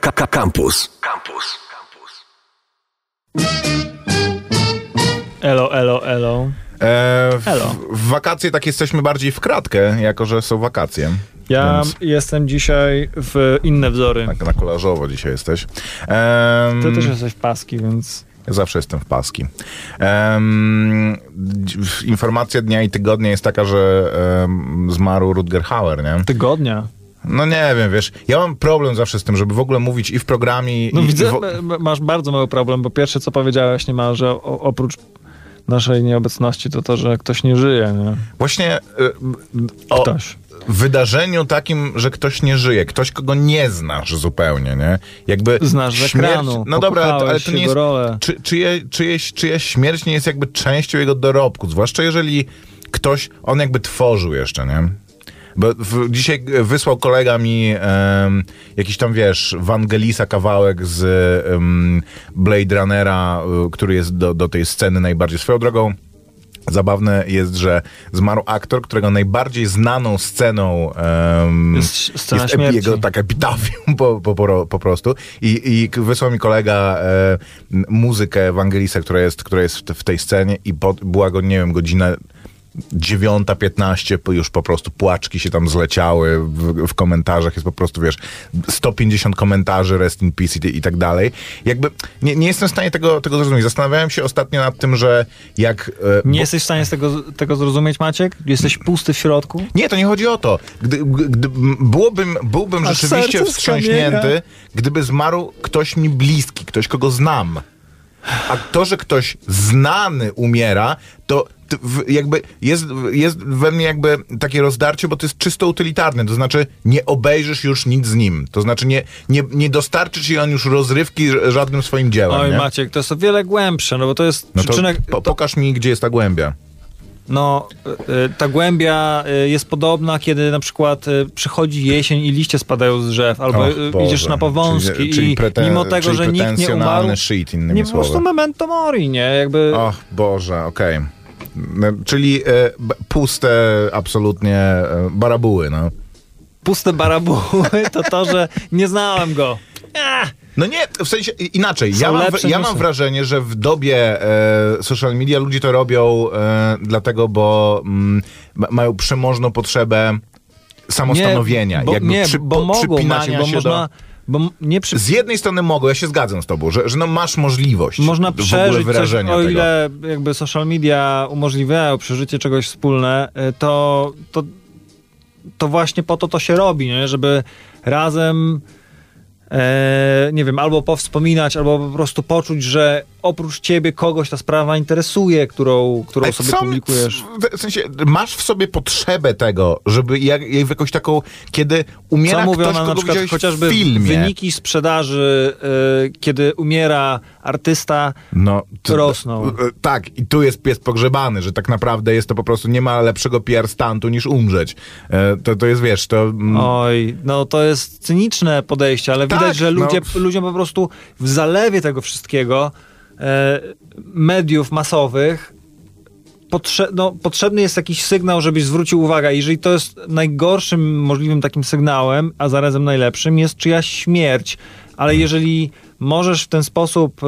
Campus. Campus. Elo, elo, elo. E, w, Elo. w wakacje tak jesteśmy bardziej w kratkę, jako że są wakacje. Ja Więc jestem dzisiaj w inne wzory. tak na kolarzowo dzisiaj jesteś. Em, Ty też jesteś w paski, więc... Ja zawsze jestem w paski. Dź- informacja dnia i tygodnia jest taka, że em, zmarł Rutger Hauer, nie? Tygodnia. No nie wiem, wiesz, ja mam problem zawsze z tym, żeby w ogóle mówić i w programie, No i, widzę, w... masz bardzo mały problem, bo pierwsze co powiedziałeś niemalże o, oprócz naszej nieobecności to to, że ktoś nie żyje, nie? Właśnie y, o Ktoś. wydarzeniu takim, że ktoś nie żyje, ktoś, kogo nie znasz zupełnie, nie? Jakby Znasz śmierć- ekranu, No dobra, ale to nie jest... rolę. Czy, czyje, czyjeś, czyjaś śmierć nie jest jakby częścią jego dorobku, zwłaszcza jeżeli ktoś, on jakby tworzył jeszcze, nie? Bo w, dzisiaj wysłał kolega mi em, jakiś tam, wiesz, Wangelisa kawałek z em, Blade Runnera, y, który jest do, do tej sceny najbardziej swoją drogą. Zabawne jest, że zmarł aktor, którego najbardziej znaną sceną em, Jest scena jest śmierci. jego tak epitafium po, po, po, prostu. I, I wysłał mi kolega e, muzykę Ewangelisa, która jest, która jest w, w tej scenie i po, była go, nie wiem, godzina 9.15, po- już po prostu płaczki się tam zleciały w, w komentarzach, jest po prostu, wiesz, 150 komentarzy, rest in peace i, i tak dalej. Jakby nie, nie jestem w stanie tego, tego zrozumieć. Zastanawiałem się ostatnio nad tym, że jak... e, Nie bo- jesteś w stanie tego, tego zrozumieć, Maciek? Jesteś pusty w środku? nie, to nie chodzi o to. Gdy, gdy, byłbym, byłbym rzeczywiście wstrząśnięty, skamienia. gdyby zmarł ktoś mi bliski, ktoś, kogo znam. A to, że ktoś znany umiera, to jakby jest, jest we mnie jakby takie rozdarcie, bo to jest czysto utylitarne. To znaczy, nie obejrzysz już nic z nim. To znaczy, nie, nie, nie dostarczy ci on już rozrywki żadnym swoim dziełem. Oj, nie? Maciek, to jest o wiele głębsze, no bo to jest No to przyczynek... po, pokaż mi, gdzie jest ta głębia. No, y, y, ta głębia y, jest podobna, kiedy na przykład przychodzi jesień i liście spadają z drzew, albo Och, idziesz na powązki Czyli- czyli i preten- mimo tego, że nikt nie umarł, shit, innymi nie po prostu memento mori, nie? Jakby... Och, Boże, okej. No, Czyli e, puste absolutnie e, barabuły, no. Puste barabuły to to, że nie znałem go. Ach, No nie, w sensie inaczej. Są Ja mam, ja mam wrażenie, że w dobie e, social media ludzie to robią e, dlatego, bo mm, ma, mają przemożną potrzebę samostanowienia. Nie, bo, jakby nie, przy, bo po- mogą, Maciek, bo się można... M- przy. Z jednej strony mogą, ja się zgadzam z tobą, że, że no masz możliwość Można w ogóle przeżyć coś, wyrażenia o tego. ile jakby social media umożliwiają przeżycie czegoś wspólne, y, to, to, to właśnie po to to się robi, nie? żeby razem e, nie wiem, albo powspominać, albo po prostu poczuć, że oprócz ciebie kogoś ta sprawa interesuje, którą, którą sobie publikujesz. W, sensie, masz w sobie potrzebę tego, żeby jak, jak jakąś taką, kiedy umiera Co mówią ktoś, na kogo przykład chociażby w filmie. wyniki sprzedaży, y, kiedy umiera artysta, No, to- rosną. e, Tak, i tu jest pies pogrzebany, że tak naprawdę jest to po prostu, nie ma lepszego PR stantu niż umrzeć. E, To, to jest, wiesz, to... mm, Oj, no to jest cyniczne podejście, ale Tak, widać, że no. ludzie, ludziom po prostu w zalewie tego wszystkiego e, mediów masowych potrze- no, potrzebny jest jakiś sygnał, żebyś zwrócił uwagę. Jeżeli to jest najgorszym możliwym takim sygnałem, a zarazem najlepszym, jest czyjaś śmierć. Ale jeżeli możesz w ten sposób, e,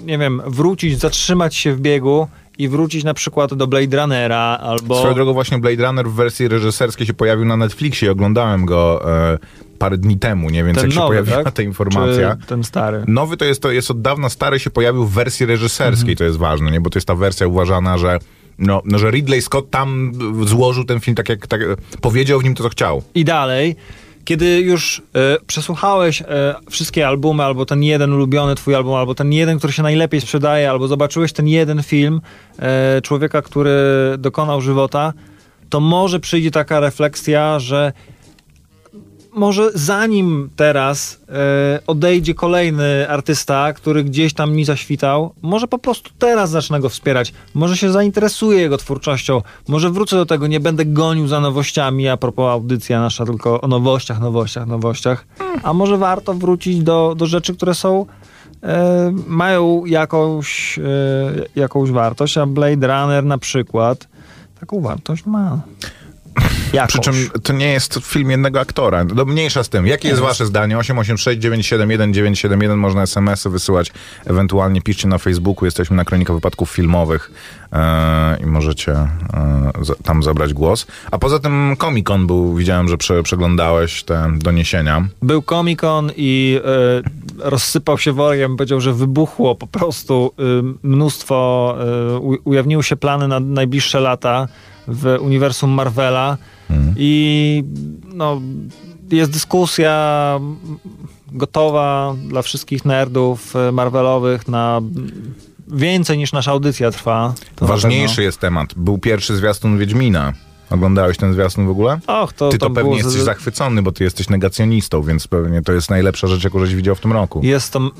nie wiem, wrócić, zatrzymać się w biegu i wrócić na przykład do Blade Runnera albo... Swoją drogą właśnie Blade Runner w wersji reżyserskiej się pojawił na Netflixie, oglądałem go e, parę dni temu, nie? Więc ten jak się nowy, pojawiła tak? ta informacja... Czy ten stary? Nowy to jest, to jest od dawna stary, się pojawił w wersji reżyserskiej, to jest ważne, nie? Bo to jest ta wersja uważana, że, no, no, że Ridley Scott tam złożył ten film tak, jak tak, powiedział w nim to, co chciał. I dalej, kiedy już e, przesłuchałeś e, wszystkie albumy, albo ten jeden ulubiony twój album, albo ten jeden, który się najlepiej sprzedaje, albo zobaczyłeś ten jeden film e, człowieka, który dokonał żywota, to może przyjdzie taka refleksja, że może zanim teraz e, odejdzie kolejny artysta, który gdzieś tam mi zaświtał, może po prostu teraz zacznę go wspierać. Może się zainteresuję jego twórczością. Może wrócę do tego, nie będę gonił za nowościami. A propos audycja nasza tylko o nowościach, nowościach, nowościach. A może warto wrócić do, do rzeczy, które są e, mają jakąś, e, jakąś wartość, a Blade Runner na przykład taką wartość ma. Jakąś. Przy czym to nie jest film jednego aktora. No, mniejsza z tym. Jakie jest wasze zdanie? 886 971 971 można SMS-y wysyłać. Ewentualnie piszcie na Facebooku. Jesteśmy na Kronika Wypadków Filmowych e, i możecie e, tam zabrać głos. A poza tym Comic-Con był, widziałem, że prze, przeglądałeś te doniesienia. Był Comic-Con i e, rozsypał się workiem, powiedział, że wybuchło po prostu mnóstwo, ujawniły się plany na najbliższe lata w uniwersum Marvela i no, jest dyskusja gotowa dla wszystkich nerdów Marvelowych na więcej niż nasza audycja trwa. Ważniejszy jest temat. Był pierwszy zwiastun Wiedźmina. Oglądałeś ten zwiastun w ogóle? Och, to, Ty to, to pewnie było jesteś zachwycony, bo ty jesteś negacjonistą, więc pewnie to jest najlepsza rzecz, jaką żeś widział w tym roku. Jest to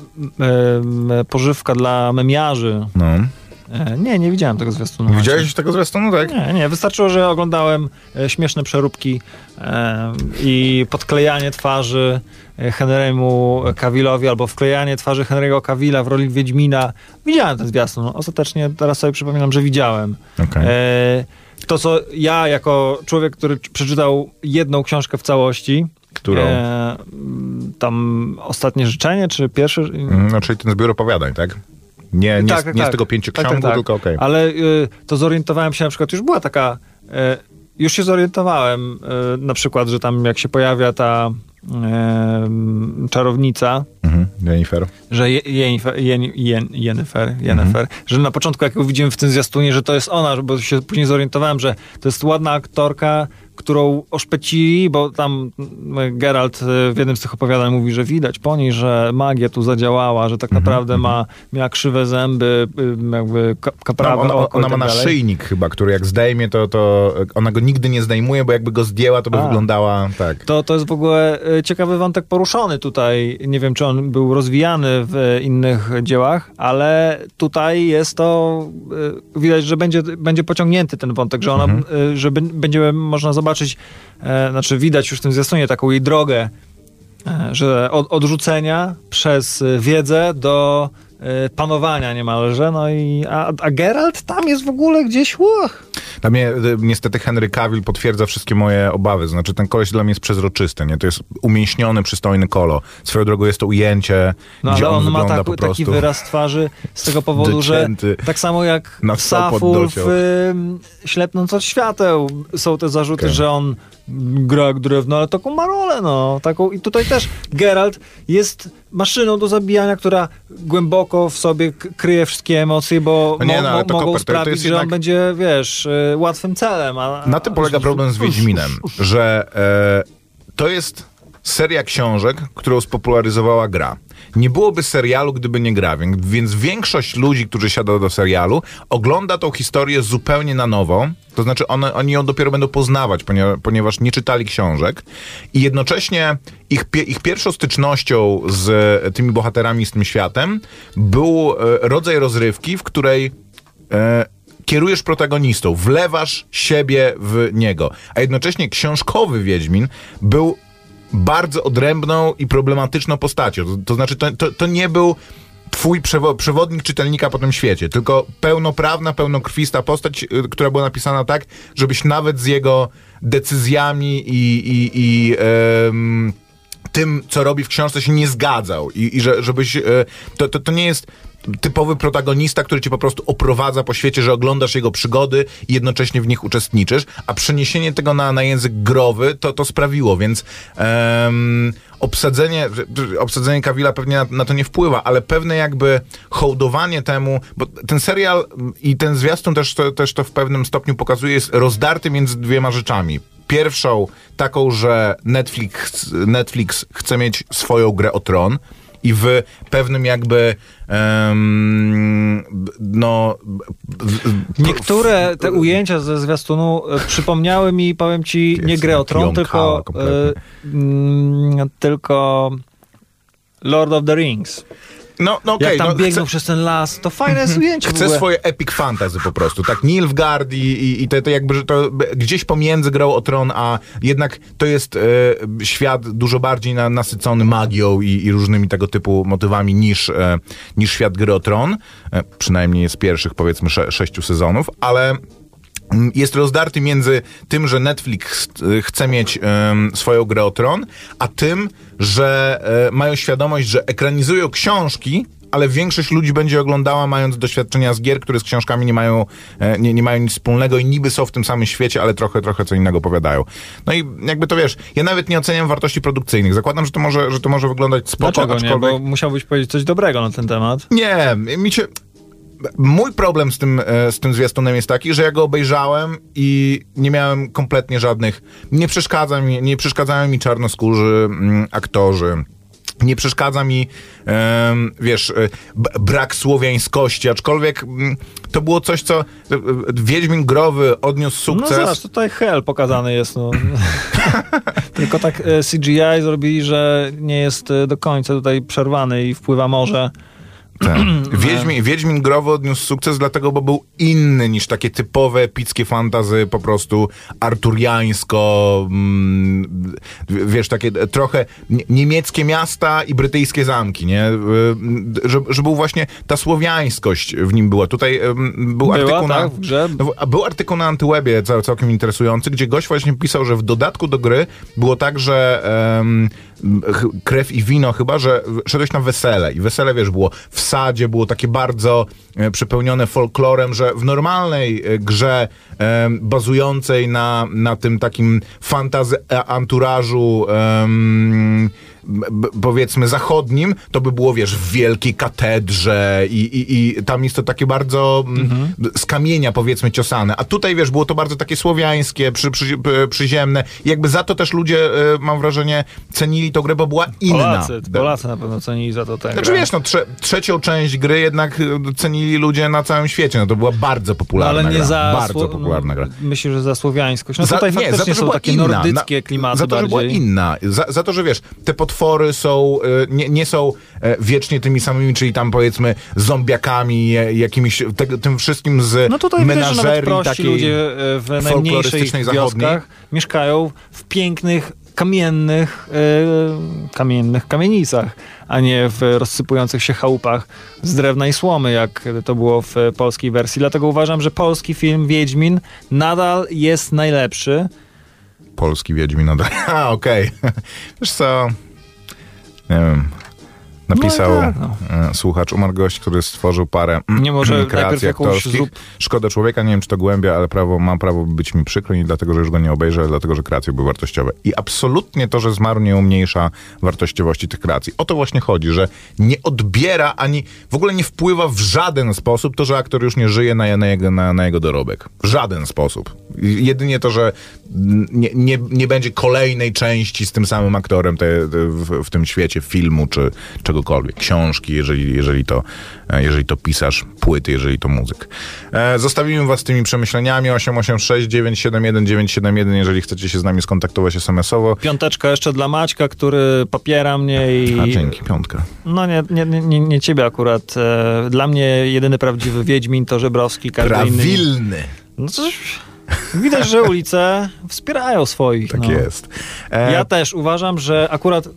pożywka dla memiarzy. No. E, nie, nie widziałem tego zwiastunu. Widziałeś tego zwiastunu, tak? Nie, nie, wystarczyło, że oglądałem e, śmieszne przeróbki e, i podklejanie twarzy Henry'emu Cavillowi albo wklejanie twarzy Henry'ego Cavilla w roli Wiedźmina. Widziałem ten zwiastun. Ostatecznie teraz sobie przypominam, że widziałem. E, to, co ja jako człowiek, który przeczytał jedną książkę w całości, Którą? E, tam Ostatnie Życzenie, czy pierwsze? Mm, No, czyli ten zbiór opowiadań, tak? Nie, nie, Tak, z, tak, nie z tak. tego Tak, pięcioksiągu, tak, tak. tylko okej. Ale y, to zorientowałem się na przykład, już była taka, y, już się zorientowałem y, na przykład, że tam jak się pojawia ta y, czarownica, Mhm, Jennifer. że Je- Jennifer, Jen, Jen, Jennifer, Jennifer że na początku jak widzimy w tym zwiastunie, że to jest ona, bo się później zorientowałem, że to jest ładna aktorka, którą oszpecili, bo tam mm, Geralt y, w jednym z tych opowiadań mówi, że widać po niej, że magia tu zadziałała, że tak naprawdę ma, miała krzywe zęby, y, jakby ka- No, kaprawe ona, ona ma tak dalej. naszyjnik chyba, który jak zdejmie, to, to ona go nigdy nie zdejmuje, bo jakby go zdjęła, to by A. wyglądała tak. To, to jest w ogóle ciekawy wątek poruszony tutaj. Nie wiem, czy on był rozwijany w innych dziełach, ale tutaj jest to, y, widać, że będzie, będzie pociągnięty ten wątek, że ona, y, że b- będzie można zobaczyć, e, znaczy widać już w tym zwiastunie taką jej drogę, e, że od odrzucenia przez wiedzę do panowania niemalże, no i a, a Geralt tam jest w ogóle gdzieś, uch, Dla mnie y, niestety Henry Cavill potwierdza wszystkie moje obawy. Znaczy ten koleś dla mnie jest przezroczysty, nie? To jest umięśniony, przystojny kolo. Swoją drogą jest to ujęcie, No gdzie ale on, on, ma tak, taki wyraz twarzy z tego powodu, że tak samo jak w Safu w ym, Ślepnąc od świateł są te zarzuty, Okej. że on gra jak drewno, ale taką ma rolę, no. Taką, I tutaj też Geralt jest maszyną do zabijania, która głęboko w sobie kryje wszystkie emocje, bo No nie, mo- no, mo- mogą Koper, sprawić, że jednak- on będzie, wiesz, y, łatwym celem. A, Na tym polega problem z Wiedźminem, że e, to jest seria książek, którą spopularyzowała gra. Nie byłoby serialu, gdyby nie gra, więc, większość ludzi, którzy siada do serialu, ogląda tą historię zupełnie na nowo. To znaczy, one, oni ją dopiero będą poznawać, ponieważ, nie czytali książek. I jednocześnie ich, ich pierwszą stycznością z tymi bohaterami, z tym światem, był e, rodzaj rozrywki, w której e, kierujesz protagonistą, wlewasz siebie w niego. A jednocześnie książkowy Wiedźmin był bardzo odrębną i problematyczną postacią. To, to znaczy, to, to, to nie był twój przewo- przewodnik czytelnika po tym świecie, tylko pełnoprawna, pełnokrwista postać, y, która była napisana tak, żebyś nawet z jego decyzjami i, i, i tym, co robi w książce, się nie zgadzał. I, i że, żebyś. e, To, to, to nie jest typowy protagonista, który cię po prostu oprowadza po świecie, że oglądasz jego przygody i jednocześnie w nich uczestniczysz, a przeniesienie tego na, na język growy to, to sprawiło, więc em, obsadzenie, obsadzenie Kawila pewnie na, na to nie wpływa, ale pewne jakby hołdowanie temu, bo ten serial i ten zwiastun też to, też to w pewnym stopniu pokazuje, jest rozdarty między dwiema rzeczami. Pierwszą taką, że Netflix, Netflix chce mieć swoją grę o tron i w pewnym jakby b- no b- w- Niektóre te ujęcia ze zwiastunu e, przypomniały mi, powiem ci, nie grę o tron, tylko, mm, tylko Lord of the Rings. No, no okej, Jak tam no, biegną chcę- przez ten las, to fajne jest ujęcie w Chcę swoje epic fantasy po prostu, tak? Nilfgaard i, i, i te, te jakby, że to gdzieś pomiędzy grą o tron, a jednak to jest e, świat dużo bardziej na, nasycony magią i, i różnymi tego typu motywami niż, e, niż świat gry o tron. E, przynajmniej z pierwszych powiedzmy sze, sześciu sezonów, ale mm, jest rozdarty między tym, że Netflix y, chce mieć em, swoją grę o tron, a tym, że e, mają świadomość, że ekranizują książki, ale większość ludzi będzie oglądała mając doświadczenia z gier, które z książkami nie mają, e, nie, nie mają nic wspólnego i niby są w tym samym świecie, ale trochę, trochę co innego opowiadają. No i jakby to wiesz, ja nawet nie oceniam wartości produkcyjnych. Zakładam, że to może, że to może wyglądać spoko, Dlaczego nie? aczkolwiek... Bo musiałbyś powiedzieć coś dobrego na ten temat. Nie, mi się... Mój problem z tym, e, z tym zwiastunem jest taki, że ja go obejrzałem i nie miałem kompletnie żadnych... Nie przeszkadza mi, nie przeszkadzają mi czarnoskórzy mm, aktorzy. Nie przeszkadza mi, wiesz, e, brak słowiańskości, aczkolwiek mm, to było coś, co e, Wiedźmin Growy odniósł No sukces. zobacz, tutaj hell pokazany jest. No. Tylko tak CGI zrobili, że nie jest do końca tutaj przerwany i wpływa morze. Tak. Wiedźmin, Wiedźmin Growy odniósł sukces dlatego, bo był inny niż takie typowe epickie fantazy, po prostu arturiańsko, mm, wiesz, takie trochę nie- niemieckie miasta i brytyjskie zamki, nie? Y, Że, że był właśnie ta słowiańskość w nim była. Tutaj ym, był Była, artykuł na... tak, w grze? No, a był artykuł na Antywebie cał, całkiem interesujący, gdzie gość właśnie pisał, że w dodatku do gry było tak, że ch- krew i wino chyba, że szedłeś na wesele i wesele, wiesz, było w sadzie, było takie bardzo e, przepełnione folklorem, że w normalnej e, grze bazującej na, na tym takim fantazy e, anturażu powiedzmy zachodnim, to by było, wiesz, w wielkiej katedrze i, i, i tam jest to takie bardzo mm, z kamienia, powiedzmy, ciosane. A tutaj, wiesz, było to bardzo takie słowiańskie, przy, przy, przyziemne i jakby za to też ludzie, e, mam wrażenie, cenili tą grę, bo była inna. Polacy, Polacy na pewno cenili za to tę Znaczy grę. wiesz, no trze trzecią część gry jednak e, cenili ludzie na całym świecie. No to była bardzo No, popularna ale nie gra. za... Bardzo popularna gra. No, myślę, że za słowiańskość. No Za- tutaj nie, faktycznie za to, że są takie inna. nordyckie klimaty Za to, że była inna. Za, za to, że wiesz, te potwory są, e, nie, nie są e, wiecznie tymi samymi, czyli tam powiedzmy zombiakami, jakimiś, te, tym wszystkim z No tutaj menażerii prości takiej ludzie e, w folklorystycznej zachodniej. mieszkają w pięknych, kamiennych, e, kamiennych kamienicach, a nie w rozsypujących się chałupach z drewna i słomy, jak to było w polskiej wersji. Dlatego uważam, że polski film Wiedźmin nadal jest najlepszy. Polski Wiedźmin. No, a, okej. Wiesz co, nie wiem... Napisał No tak, no. e, słuchacz, umarł gość, który stworzył parę Nie może kreacji aktorskich. zrób- Szkoda człowieka, nie wiem czy to głębia, ale prawo, mam prawo być mi przykro, nie dlatego, że już go nie obejrzę, ale dlatego, że kreacje były wartościowe. I absolutnie to, że zmarł nie umniejsza wartościowości tych kreacji. O to właśnie chodzi, że nie odbiera ani w ogóle nie wpływa w żaden sposób to, że aktor już nie żyje na, na, jego, na, na jego dorobek. W żaden sposób. Jedynie to, że nie, nie, nie będzie kolejnej części z tym samym aktorem te, te, w, w tym świecie filmu czy czegokolwiek. Książki, jeżeli, jeżeli, to, e, jeżeli to pisarz, płyty, jeżeli to muzyk. E, zostawimy was z tymi przemyśleniami 886 971 971, jeżeli chcecie się z nami skontaktować SMS-owo. Piąteczka jeszcze dla Maćka, który popiera mnie i... A dzięki, piątka. No nie, nie, nie, nie ciebie akurat. E, Dla mnie jedyny prawdziwy Wiedźmin to Żebrowski, każdy inny... Prawilny. No coś... Widać, że ulice wspierają swoich. Tak no. jest. E, Ja też uważam, że akurat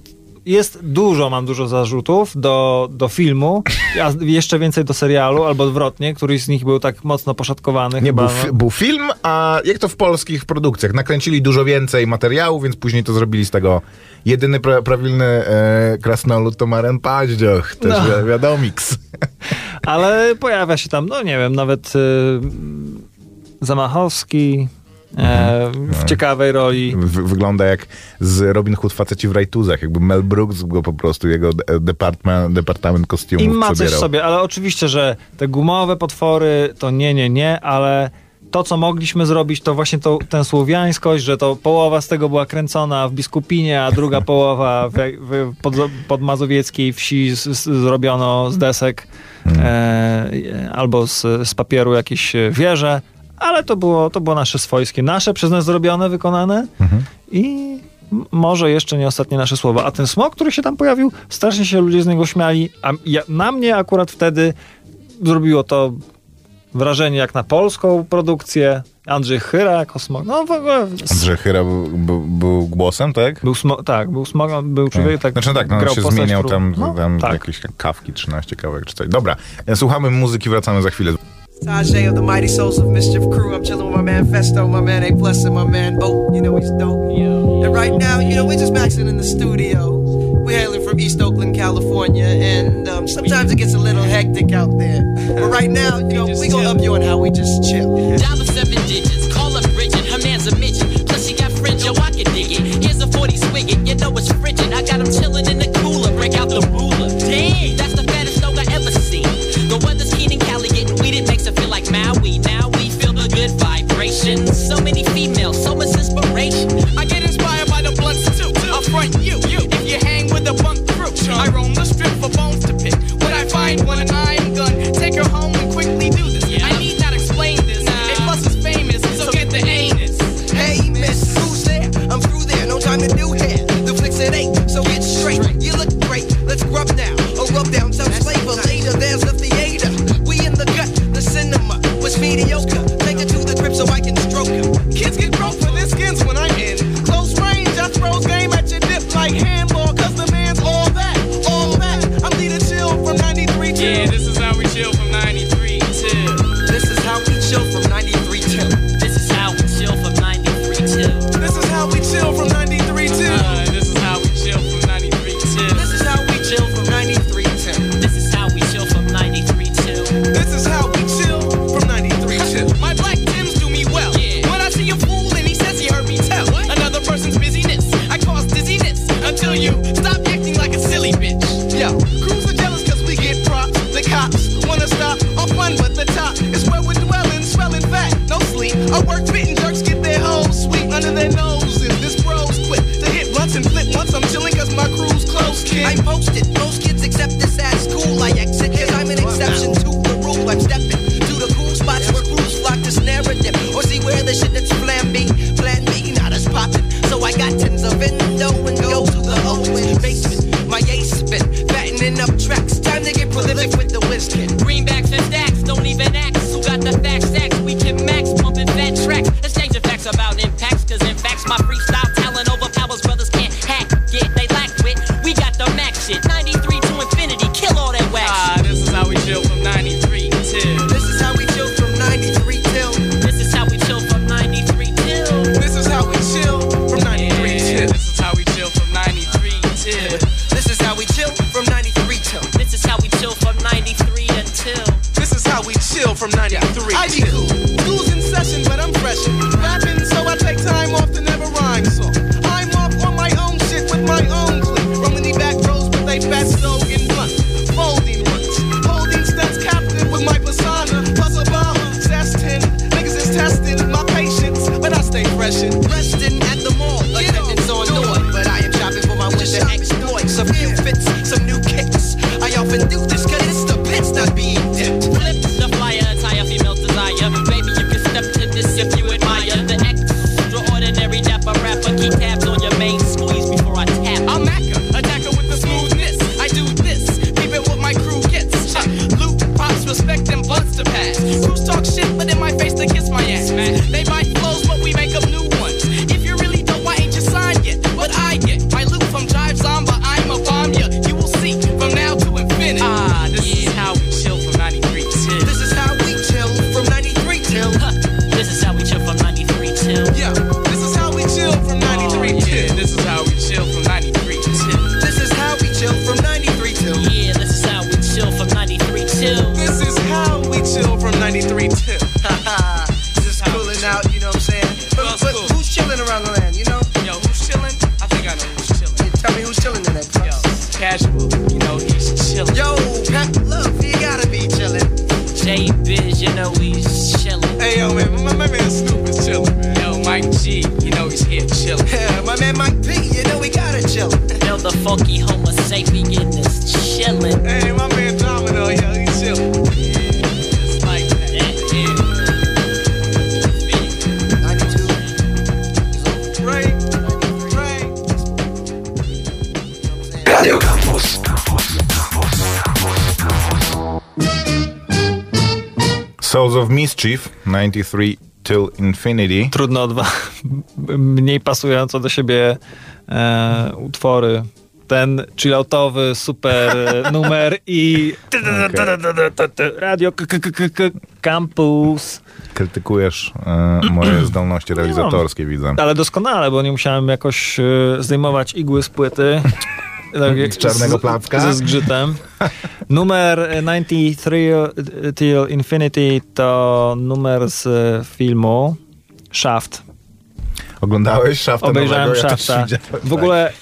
jest dużo, mam dużo zarzutów do, do filmu, a jeszcze więcej do serialu, albo odwrotnie, któryś z nich był tak mocno poszatkowany Nie, chyba. był, no. był film, a jak to w polskich produkcjach? Nakręcili dużo więcej materiału, więc później to zrobili z tego jedyny pra- prawilny e, krasnolud to Maren Paździoch, też No. wi- wiadomiks. Ale pojawia się tam, no nie wiem, nawet y, Zamachowski e, w ciekawej roli. Wygląda jak z Robin Hood faceci w rajtuzach, jakby Mel Brooks go po prostu, jego de- department, departament kostiumów I ma coś przebierał. sobie, ale oczywiście, że te gumowe potwory to nie, nie, nie, ale to, co mogliśmy zrobić, to właśnie to, tę słowiańskość, że to połowa z tego była kręcona w Biskupinie, a druga połowa w, w pod, podmazowieckiej wsi z, z, zrobiono z desek e, albo z, z papieru jakieś wieże, ale to było, to było nasze swojskie, nasze przez nas zrobione, wykonane i m- może jeszcze nie ostatnie nasze słowa. A ten smok, który się tam pojawił, strasznie się ludzie z niego śmiali, a ja, na mnie akurat wtedy zrobiło to wrażenie jak na polską produkcję. Andrzej Chyra jako smok. No w ogóle... Andrzej Chyra był, był, był głosem, tak? Był smo, tak, był smok, był człowiek, tak Znaczy tak, no, on grał się zmieniał tam, no, tam tak. jakieś kawki, 13 kawek czy coś. Dobra, e, słuchamy muzyki, wracamy za chwilę. Tajay of the Mighty Souls of Mischief Crew. I'm chilling with my man Festo, my man A Plus, and my man Boat. You know he's dope. Yeah. And right now, you know, we're just maxing in the studio. We're hailing from East Oakland, California, and um, sometimes it gets a little hectic out there. But right now, you know, we gonna up you on how we just chill. Dollar Mischief 93 Till Infinity. Trudno dwa mniej pasujące do siebie e, utwory. Ten chilloutowy super e, numer i okay. radio campus. Krytykujesz e, moje zdolności realizatorskie, widzę. Ale doskonale, bo nie musiałem jakoś e, zdejmować igły z płyty. Tak Z czarnego placka? Ze zgrzytem. Numer e, 93 Till Infinity to numer z e, filmu Shaft. Oglądałeś Shafta Obejrzałem nowego? Ja Shafta. widziałem, W tak. ogóle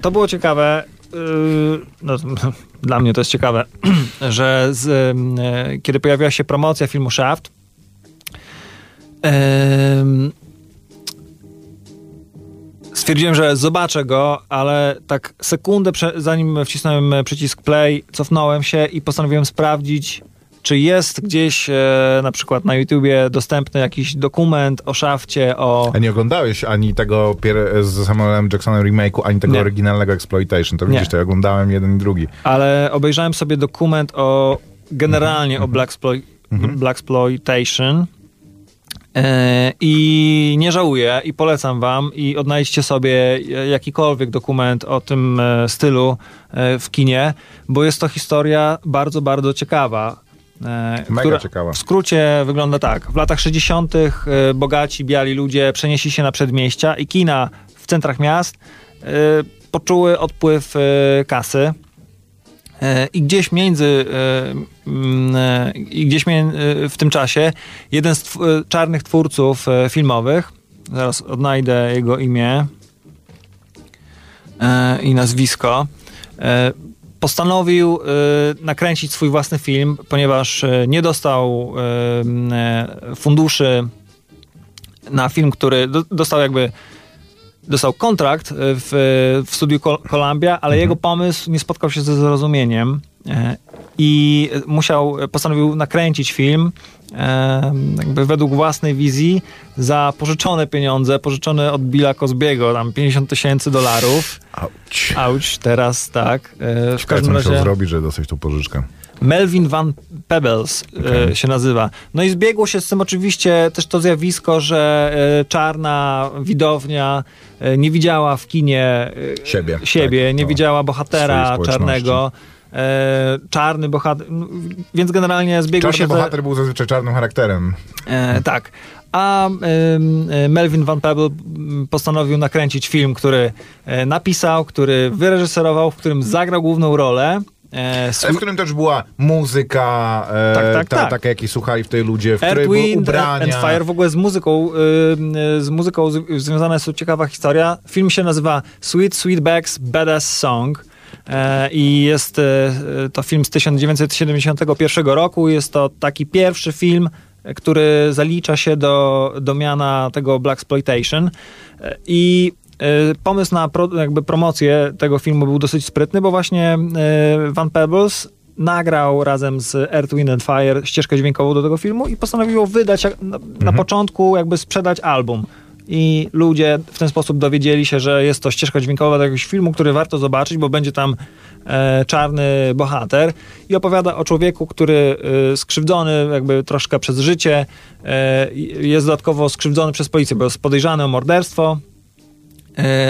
to było ciekawe. yy, No, dla mnie to jest ciekawe, że z, yy, kiedy pojawiła się promocja filmu Shaft, stwierdziłem, że zobaczę go, ale tak sekundę prze, zanim wcisnąłem przycisk play, cofnąłem się i postanowiłem sprawdzić, czy jest gdzieś e, na przykład na YouTubie dostępny jakiś dokument o szafcie, o... A nie oglądałeś ani tego pier- z Samuelem Jacksonem remake'u, ani tego Nie. oryginalnego Exploitation. To Nie. widzisz, to ja oglądałem jeden i drugi. ale obejrzałem sobie dokument o generalnie Mhm. o Black, Blaxploitation e, i nie żałuję i polecam wam i odnajdźcie sobie jakikolwiek dokument o tym e, stylu e, w kinie, bo jest to historia bardzo, bardzo ciekawa. e, Mega ciekawa. W skrócie wygląda tak. W latach 60. e, bogaci, biali ludzie przenieśli się na przedmieścia i kina w centrach miast e, poczuły odpływ e, kasy. E, I gdzieś między, e, mm, e, i gdzieś w tym czasie jeden z tw- czarnych twórców filmowych, zaraz odnajdę jego imię i nazwisko, postanowił nakręcić swój własny film, ponieważ nie dostał funduszy na film, który do, dostał jakby dostał kontrakt e, w, w studiu Col- Columbia, ale jego pomysł nie spotkał się ze zrozumieniem e, i musiał, postanowił nakręcić film jakby według własnej wizji za pożyczone pieniądze, pożyczone od Billa Cosbiego, tam 50 tysięcy dolarów. Auć. Auć, teraz tak. E, w każdym musiał razie zrobić, żeby dostać tą pożyczkę. Melvin Van Pebbles e, się nazywa. No i zbiegło się z tym oczywiście też to zjawisko, że e, czarna widownia nie widziała w kinie Siebie, siebie tak, nie to widziała swojej bohatera czarnego. E, czarny bohater, więc generalnie zbiegło Czarny się te- bohater był zazwyczaj czarnym charakterem. E, tak. A e, Melvin Van Peeble m, postanowił nakręcić film, który e, napisał, który wyreżyserował, w którym zagrał główną rolę. E, swój- w którym też była muzyka, e, Tak, tak, ta, tak. taka jakiej słuchali w tej ludzie, w której Earth, były Wind ubrania. and Fire w ogóle z muzyką, y, y, z muzyką z, związana jest tu ciekawa historia. Film się nazywa Sweet Sweetback's Badass Song. E, I jest e, to film z 1971 roku. Jest to taki pierwszy film, e, który zalicza się do, do miana tego Blaxploitation. E, I pomysł na pro, jakby promocję tego filmu był dosyć sprytny, bo właśnie Van Pebbles nagrał razem z Earth, Wind and Fire ścieżkę dźwiękową do tego filmu i postanowił wydać na, na początku, jakby sprzedać album. I ludzie w ten sposób dowiedzieli się, że jest to ścieżka dźwiękowa do jakiegoś filmu, który warto zobaczyć, bo będzie tam e, czarny bohater i opowiada o człowieku, który e, skrzywdzony jakby troszkę przez życie, e, jest dodatkowo skrzywdzony przez policję, bo jest podejrzany o morderstwo,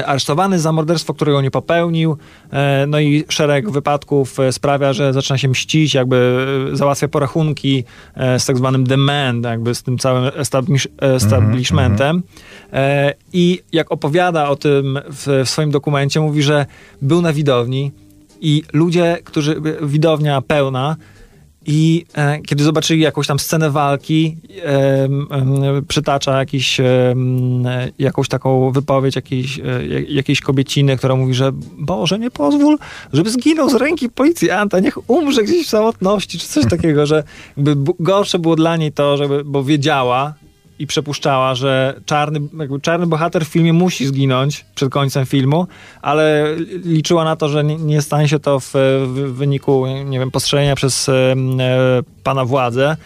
aresztowany za morderstwo, którego nie popełnił. E, no i szereg wypadków e, sprawia, że zaczyna się mścić, jakby e, załatwia porachunki e, z tak zwanym demand, jakby z tym całym establish, establishmentem. E, I jak opowiada o tym w, w swoim dokumencie, mówi, że był na widowni i ludzie, którzy, widownia pełna, i e, kiedy zobaczyli jakąś tam scenę walki, e, em, przytacza jakiś, em, e, jakąś taką wypowiedź jakiejś, e, jak- jakiejś kobieciny, która mówi, że Boże, nie pozwól, żeby zginął z ręki policjanta, niech umrze gdzieś w samotności, czy coś takiego, że gorsze było dla niej to, żeby, bo wiedziała i przepuszczała, że czarny, czarny bohater w filmie musi zginąć przed końcem filmu, ale liczyła na to, że nie, nie stanie się to w, w wyniku, nie wiem, postrzelenia przez e, pana władzę.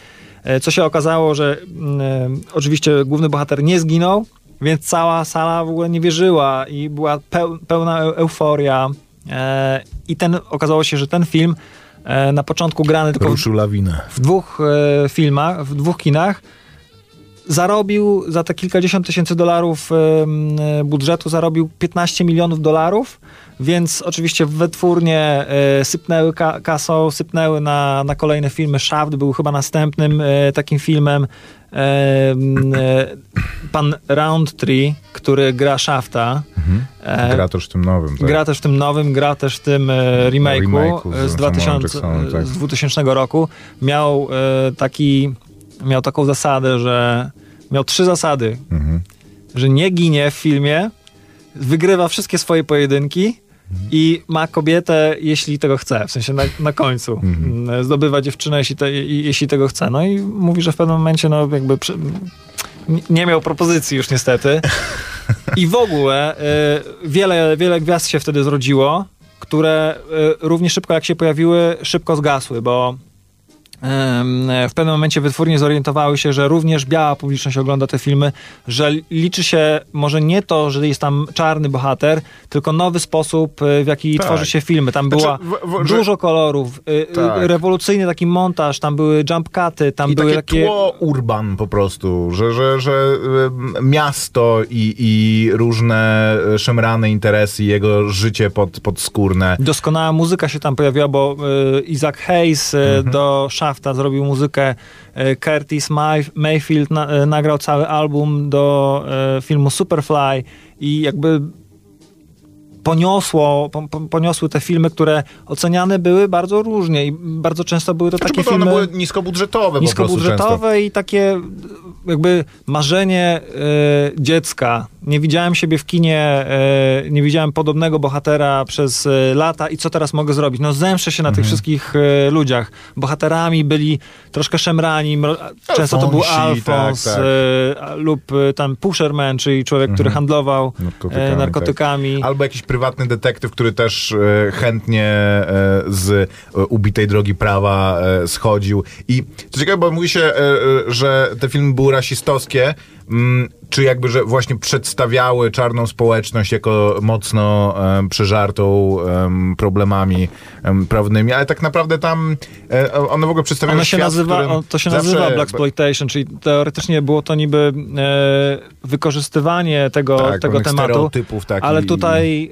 E, Co się okazało, że e, oczywiście główny bohater nie zginął, więc cała sala w ogóle nie wierzyła i była peł, pełna eu- euforia. E, I ten okazało się, że ten film e, na początku grany tylko w, w dwóch e, filmach, w dwóch kinach, zarobił za te kilkadziesiąt tysięcy dolarów e, budżetu, zarobił 15 milionów dolarów, więc oczywiście wytwórnie e, sypnęły ka- kasą, sypnęły na, na kolejne filmy. Shaft był chyba następnym e, takim filmem. Em, pan Roundtree, który gra Shafta, e, Gra też w tym nowym. Tak? Gra też w tym nowym, gra też w tym remake'u Remake'u e, z z, Samuelem 2000, Jacksonem, tak. z 2000 roku. Miał taki, miał taką zasadę, że miał trzy zasady. Mhm. Że nie ginie w filmie, wygrywa wszystkie swoje pojedynki i ma kobietę, jeśli tego chce, w sensie na, na końcu. Mhm. Mm, Zdobywa dziewczynę, jeśli, te, jeśli tego chce. No i mówi, że w pewnym momencie no jakby przy, nie- miał propozycji już niestety. I w ogóle y, wiele, wiele gwiazd się wtedy zrodziło, które y, równie szybko jak się pojawiły, szybko zgasły, bo w pewnym momencie wytwórnie zorientowały się, że również biała publiczność ogląda te filmy, że liczy się może nie to, że jest tam czarny bohater, tylko nowy sposób, y, w jaki Tak. tworzy się filmy. Tam Znaczy, była w- w- dużo kolorów, y, y, Tak. rewolucyjny taki montaż, tam były jump cuty, tam I były takie takie... tło urban po prostu, że, że, że miasto i, i różne e, szemrane interesy, jego życie pod, podskórne. Doskonała muzyka się tam pojawiła, bo Isaac Hayes Mhm. do Shafta zrobił muzykę. Y, Curtis May, Mayfield y, nagrał cały album do y, filmu Superfly i jakby poniosło, po, po, poniosły te filmy, które oceniane były bardzo różnie i bardzo często były to Znaczy, takie to one filmy były niskobudżetowe niskobudżetowe i takie jakby marzenie y, dziecka. Nie widziałem siebie w kinie, y, nie widziałem podobnego bohatera przez y, lata i co teraz mogę zrobić? No zemszczę się na Mhm. tych wszystkich ludziach. Bohaterami byli troszkę szemrani, często to był Alfonsi, Alfons tak, tak. lub tam Pusherman, czyli człowiek, który handlował Narkotykami, narkotykami. tak. Albo jakiś prywatny detektyw, który też e, chętnie e, z e, ubitej drogi prawa schodził. I co ciekawe, bo mówi się, że te filmy były rasistowskie, mm, czy jakby, że właśnie przedstawiały czarną społeczność jako mocno e, przeżartą em, problemami em, prawnymi, ale tak naprawdę tam e, one w ogóle przedstawiają Ono się świat, nazywa, to się zawsze- nazywa Black Exploitation, czyli teoretycznie było to niby e, wykorzystywanie tego, Tak, tego tematu, ale tutaj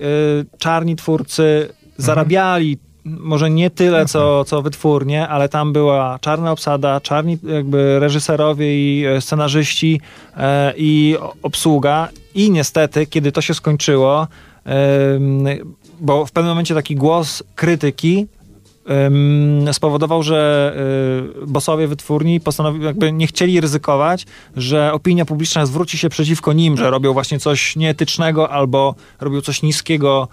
e, czarni twórcy zarabiali może nie tyle, co, co wytwórnie, ale tam była czarna obsada, czarni jakby reżyserowie i e, scenarzyści e, i obsługa i niestety, kiedy to się skończyło, em, bo w pewnym momencie taki głos krytyki spowodował, że y, bossowie wytwórni postanowili, jakby nie chcieli ryzykować, że opinia publiczna zwróci się przeciwko nim, że robią właśnie coś nieetycznego albo robią coś niskiego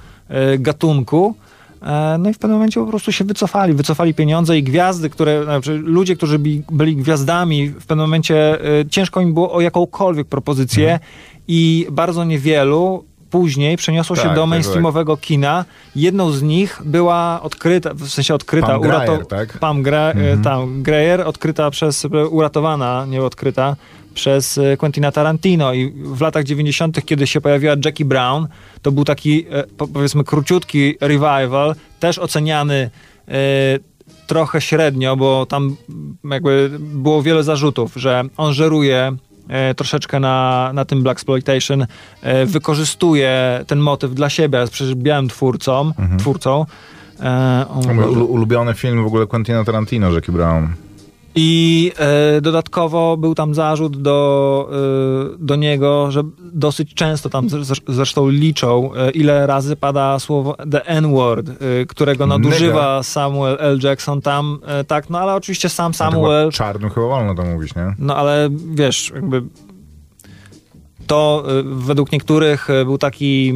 y, gatunku. E, No i w pewnym momencie po prostu się wycofali, wycofali pieniądze i gwiazdy, które, znaczy ludzie, którzy byli, byli gwiazdami, w pewnym momencie y, ciężko im było o jakąkolwiek propozycję i bardzo niewielu później przeniosło się Tak, do tak, mainstreamowego kina. Jedną z nich była odkryta, w sensie odkryta, Pam urato- Grier, tak? Pam Gra, mhm. tam, Greyer, odkryta przez, uratowana, nie odkryta, przez e, Quentina Tarantino i w latach 90., kiedy się pojawiła Jackie Brown, to był taki, e, po- powiedzmy, króciutki revival, też oceniany e, trochę średnio, bo tam jakby było wiele zarzutów, że on żeruje troszeczkę na, na tym Black Exploitation, wykorzystuje ten motyw dla siebie, jest przecież białym twórcą, twórcą. E, o Mój Boże. ulu- ulubiony film w ogóle Quentina Tarantino, Jackie Brown. I e, dodatkowo był tam zarzut do, e, do niego, że dosyć często tam zresz- zresztą liczą, e, ile razy pada słowo the N-word, którego nadużywa Samuel L. Jackson tam, tak, no ale oczywiście sam Samuel, Chyba Czarnym chyba wolno to mówić, nie? no ale wiesz, jakby to według niektórych był taki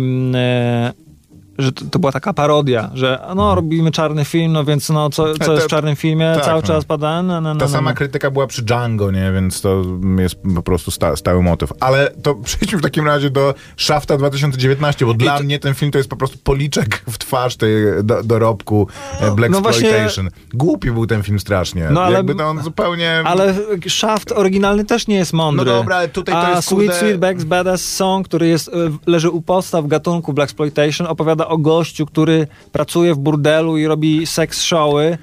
że to, to była taka parodia, że no robimy czarny film, no więc no co, co to- jest w czarnym filmie, tak, cały no. czas pada no, no, no, Ta sama krytyka była przy Django, nie? Więc to jest po prostu sta, stały motyw. Ale to przejdźmy w takim razie do Shafta 2019, bo dla mnie ten film to jest po prostu policzek w twarz tej do, dorobku e, Black no właśnie- Exploitation. Głupi był ten film strasznie. No, ale- Jakby to on zupełnie... Ale Shaft oryginalny też nie jest mądry. No dobra, ale tutaj to A jest, Sweet kurde- Sweetback's Badass Song, który jest, y, leży u podstaw gatunku Black Exploitation, opowiada o gościu, który pracuje w burdelu i robi seks showy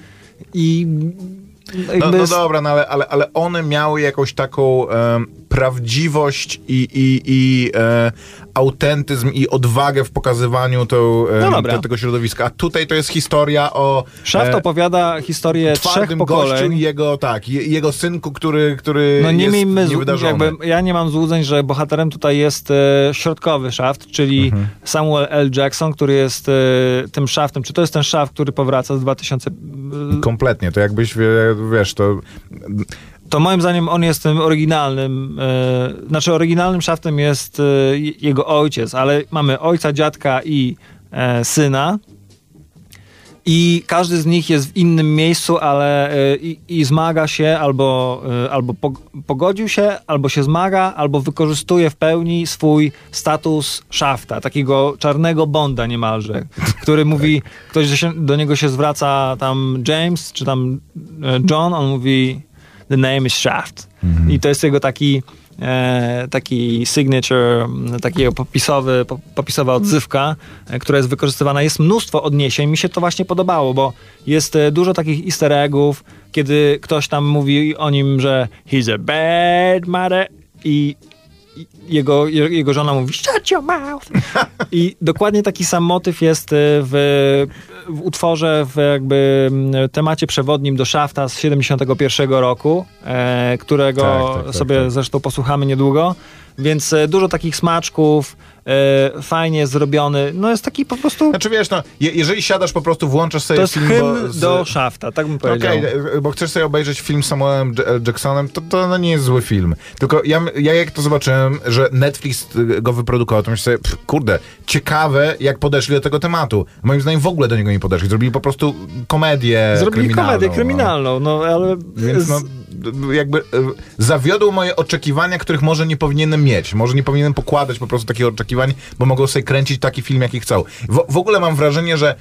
i No, no dobra, no ale, ale, ale one miały jakąś taką prawdziwość i, i, i e, autentyzm i odwagę w pokazywaniu e, No te, tego środowiska. A tutaj to jest historia o Szaft e, opowiada historię trzech pokoleń. jego, tak, je, jego synku, który, który No nie jest miejmy niewydarzony. jakby, ja nie mam złudzeń, że bohaterem tutaj jest e, środkowy szaft, czyli Mhm. Samuel L. Jackson, który jest e, tym szaftem. Czy to jest ten szaft, który powraca z 2000... Kompletnie, to jakbyś, wie, wiesz, to To moim zdaniem on jest tym oryginalnym, e, znaczy oryginalnym szaftem jest e, jego ojciec, ale mamy ojca, dziadka i e, syna. I każdy z nich jest w innym miejscu, ale i, i zmaga się, albo, albo pog- pogodził się, albo się zmaga, albo wykorzystuje w pełni swój status szafta, takiego czarnego bonda niemalże, który mówi, ktoś do, się, do niego się zwraca tam James, czy tam John, on mówi the name is Shaft. I to jest jego taki e, taki signature, m, takiego popisowy, po- popisowa odzywka, e, która jest wykorzystywana. Jest mnóstwo odniesień. Mi się to właśnie podobało, bo jest e, dużo takich easter eggów, kiedy ktoś tam mówi o nim, że he's a bad mother i jego, je- jego żona mówi shut your mouth i dokładnie taki sam motyw jest w, w utworze w jakby mm, temacie przewodnim do Shafta z 71 roku, e, którego Tak, tak, tak, sobie tak. zresztą posłuchamy niedługo, więc e, dużo takich smaczków, e, fajnie zrobiony, no jest taki po prostu, Znaczy wiesz, no, je, jeżeli siadasz po prostu, włączasz sobie to jest film z, do Shafta, tak bym powiedział. Okej, e, bo chcesz sobie obejrzeć film z Samuelem L. Jacksonem, to, to no nie jest zły film. Tylko ja, ja jak to zobaczyłem, że Netflix go wyprodukował, to myślę sobie, pff, kurde, ciekawe jak podeszli do tego tematu. Moim zdaniem w ogóle do niego nie podeszli. Zrobili po prostu komedię Zrobili kryminalną, komedię no. kryminalną, no ale... Więc no, jakby zawiodł moje oczekiwania, których może nie powinienem mieć. Może nie powinienem pokładać po prostu takich oczekiwań, bo mogą sobie kręcić taki film, jaki chcą. W, w ogóle mam wrażenie, że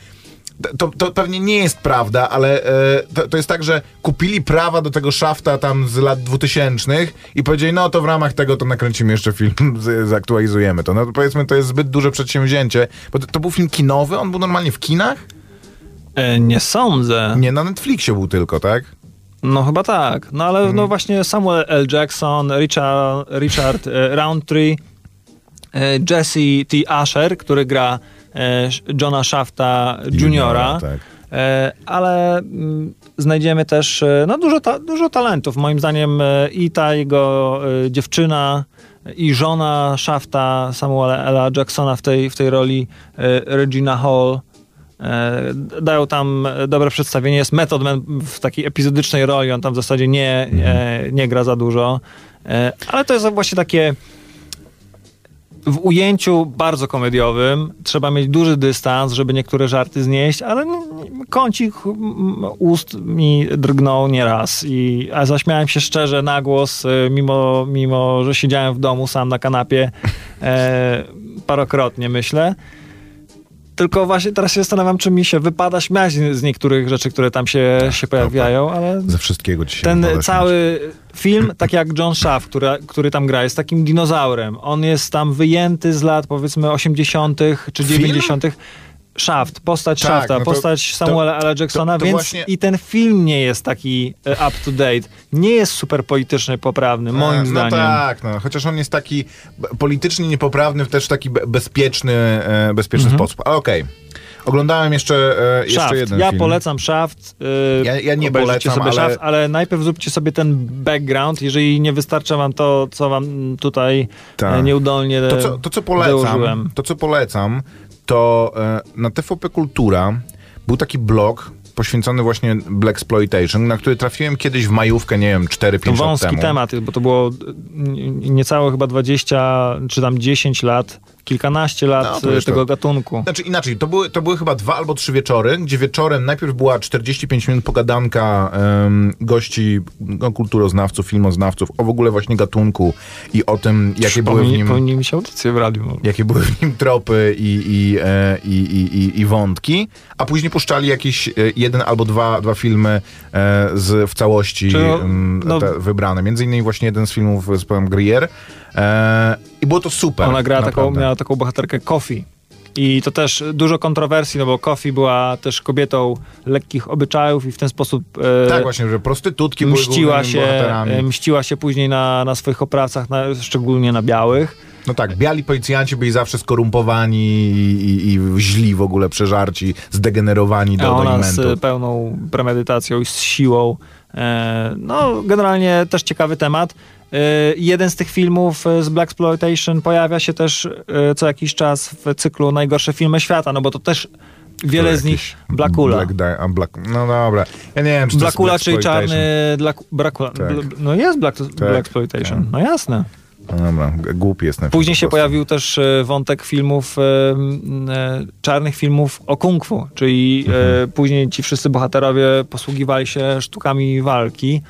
to, to pewnie nie jest prawda, ale e, to, to jest tak, że kupili prawa do tego szafta tam z lat 2000 i powiedzieli, no to w ramach tego to nakręcimy jeszcze film, z, zaktualizujemy to. No to powiedzmy, to jest zbyt duże przedsięwzięcie, bo to, to był film kinowy, on był normalnie w kinach? E, nie sądzę. Nie, na Netflixie był tylko, tak? No chyba tak. No ale Mhm. no właśnie Samuel L. Jackson, Richard, Richard e, Roundtree, Jesse T. Asher, który gra e, Johna Shafta Juniora. tak. E, ale mm, znajdziemy też e, no, dużo, ta, dużo talentów. Moim zdaniem e, i ta jego e, dziewczyna i żona Shafta Samuela L. Jacksona w tej, w tej roli e, Regina Hall e, dają tam e, dobre przedstawienie. Jest Method Man w takiej epizodycznej roli, on tam w zasadzie nie, e, nie gra za dużo. E, ale to jest właśnie takie w ujęciu bardzo komediowym trzeba mieć duży dystans, żeby niektóre żarty znieść, ale kącik ust mi drgnął nieraz. I, a zaśmiałem się szczerze na głos, y, mimo, mimo że siedziałem w domu sam na kanapie e, parokrotnie, myślę. Tylko właśnie teraz się zastanawiam, czy mi się wypada śmiać z niektórych rzeczy, które tam się, się pojawiają, ale Ze wszystkiego się ten cały film, tak jak John Shaft, który, który tam gra, jest takim dinozaurem. On jest tam wyjęty z lat powiedzmy 80. czy Film? 90. Shaft, postać Tak, Shafta, no to- postać Samuela L. Jacksona, to- to więc właśnie- i ten film nie jest taki e, up to date. Nie jest super politycznie poprawny, moim no zdaniem. tak, no, chociaż on jest taki politycznie niepoprawny w też taki be- bezpieczny, e, bezpieczny sposób. Ale okej. Oglądałem jeszcze, e, jeszcze jeden Ja film. polecam Shaft. y, Ja- ja nie polecam, sobie ale- Shaft, ale najpierw zróbcie sobie ten background, jeżeli nie wystarcza wam to, co wam tutaj Tak. e, nieudolnie To co, to, co polecam, dołożyłem. to, co polecam, to e, na TVP Kultura był taki blog poświęcony właśnie Black Exploitation, na który trafiłem kiedyś w majówkę, nie wiem, 4-5 To lat wąski temu. temat, bo to było niecałe chyba 20 czy tam 10 lat, kilkanaście lat No, wiesz, tego to- gatunku. Znaczy inaczej, to były, to były chyba dwa albo trzy wieczory, gdzie wieczorem najpierw była 45 minut pogadanka em, gości, no, kulturoznawców, filmoznawców o w ogóle właśnie gatunku i o tym, jakie były w nim... powinni mieć audycję w radiu. jakie były w nim tropy i, i, e, i, i, i, i wątki, a później puszczali jakieś e, jeden albo dwa, dwa filmy e, z, w całości no- no- te, wybrane. Między innymi właśnie jeden z filmów z powiem Grier. E, I było to super. Ona gra taką, miała taką bohaterkę Coffee. I to też dużo kontrowersji, no bo Kofi była też kobietą lekkich obyczajów i w ten sposób e, Tak, właśnie, że prostytutki mściła się, bohaterami. e, mściła się później na, na swoich oprawcach, na, szczególnie na białych. No tak, biali policjanci byli zawsze skorumpowani i, i, i źli w ogóle, przeżarci, zdegenerowani A do, do ona z imentu. pełną premedytacją i z siłą. E, no, generalnie też ciekawy temat. E, jeden z tych filmów e, z Black Exploitation pojawia się też e, co jakiś czas w cyklu Najgorsze filmy świata, no bo to też wiele z nich... Blackula. Black, Di- a Black, no dobra. Ja nie wiem, czy to jest Blackula, Black czyli czarny... Black, Brakula, Tak. no jest Black, Black Exploitation, tak. no jasne. No dobra, głupi jestem. Później po się pojawił też e, wątek filmów, e, e, czarnych filmów o kung fu, czyli Mhm. później ci wszyscy bohaterowie posługiwali się sztukami walki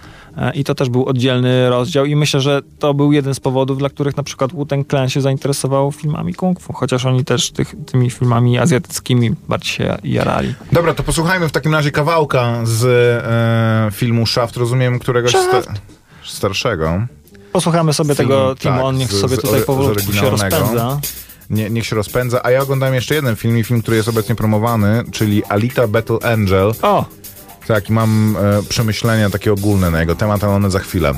i to też był oddzielny rozdział i myślę, że to był jeden z powodów, dla których na przykład Wu-Tang Clan się zainteresował filmami kung fu, chociaż oni też tych, tymi filmami azjatyckimi bardziej się jarali. Dobra, to posłuchajmy w takim razie kawałka z e, filmu Shaft, rozumiem, któregoś sta- starszego. Posłuchamy sobie Film, tego tak, Timo, on niech sobie z tutaj powolutku się rozpędza. Nie, niech się rozpędza. A ja oglądałem jeszcze jeden film i film, który jest obecnie promowany, czyli Alita Battle Angel. O, Tak, i mam e, przemyślenia takie ogólne na jego temat, ale one za chwilę.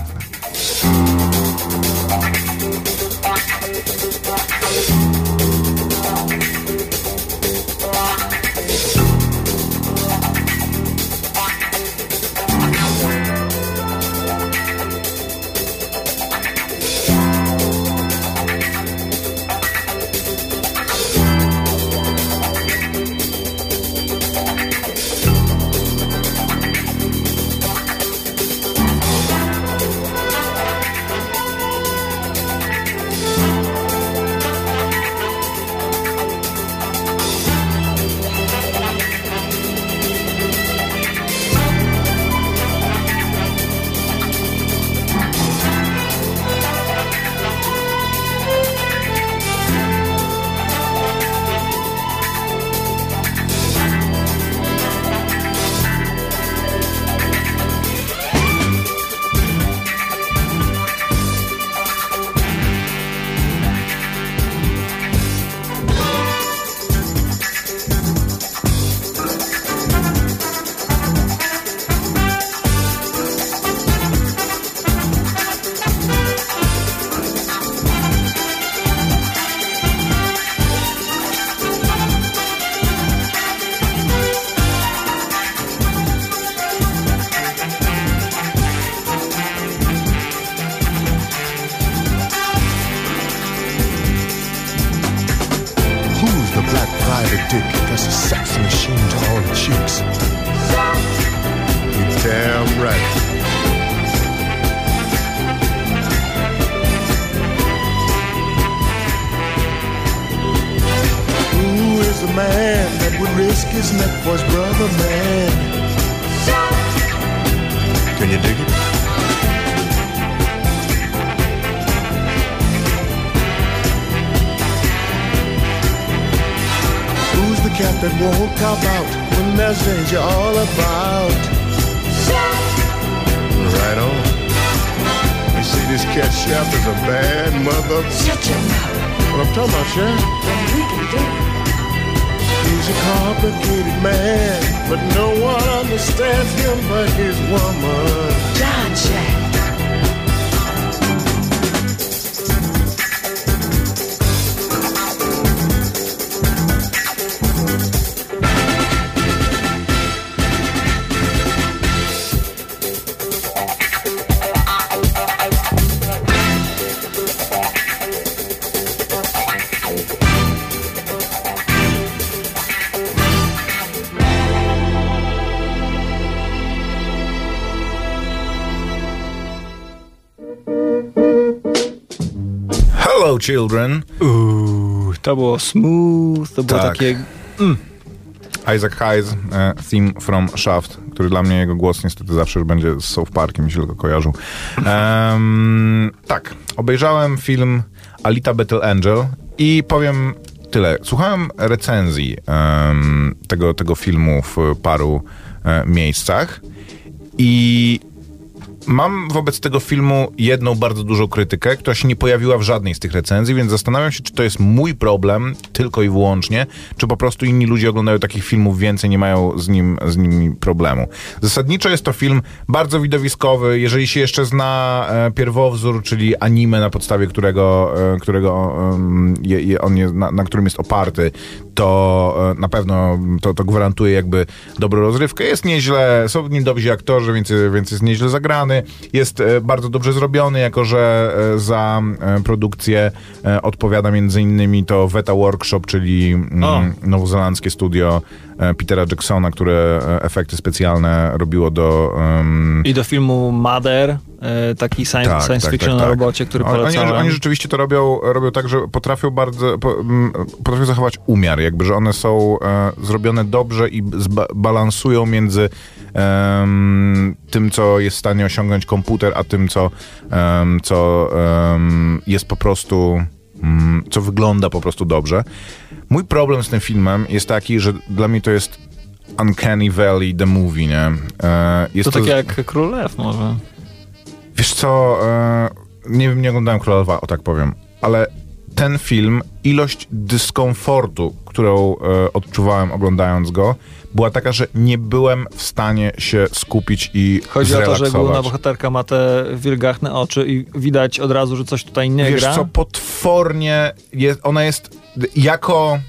Hello, children. Uuu, to było smooth, to było Tak. takie... Isaac Hayes, e, theme from Shaft, który dla mnie jego głos niestety zawsze już będzie z South Parkiem, mi się tylko kojarzył. Em, tak, obejrzałem film Alita Battle Angel i powiem tyle. Słuchałem recenzji em, tego, tego filmu w paru e, miejscach i mam wobec tego filmu jedną bardzo dużą krytykę, która się nie pojawiła w żadnej z tych recenzji, więc zastanawiam się, czy to jest mój problem tylko i wyłącznie, czy po prostu inni ludzie oglądają takich filmów więcej, nie mają z nim, z nimi problemu. Zasadniczo jest to film bardzo widowiskowy, jeżeli się jeszcze zna e, pierwowzór, czyli anime, na podstawie którego, e, którego je, on na, na którym jest oparty, to e, na pewno to, to gwarantuje jakby dobrą rozrywkę. Jest nieźle, są w nim dobrzy aktorzy, więc, więc jest nieźle zagrany. Jest e, bardzo dobrze zrobiony, jako że e, za produkcję odpowiada między innymi to Veta Workshop, czyli O. mm, nowozelandzkie studio Petera Jacksona, które e, efekty specjalne robiło do... em, I do filmu Mother, e, taki science, tak, science tak, fiction tak, na tak. robocie, który oni, oni, polecałem. oni rzeczywiście to robią, robią tak, że potrafią bardzo, potrafią zachować umiar, jakby, że one są e, zrobione dobrze i balansują między tym, co jest w stanie osiągnąć komputer, a tym, co, co jest po prostu co wygląda po prostu dobrze. Mój problem z tym filmem jest taki, że dla mnie to jest Uncanny Valley the movie, nie? E, jest To tak jak Król Lew może. Wiesz co, e, nie wiem, nie oglądałem Króla Lwa, o tak powiem, ale ten film, ilość dyskomfortu, którą e, odczuwałem oglądając go, była taka, że nie byłem w stanie się skupić i Chodzi o to, że główna bohaterka ma te wilgachne oczy i widać od razu, że coś tutaj nie Wiesz gra. co, potwornie jest, ona jest jako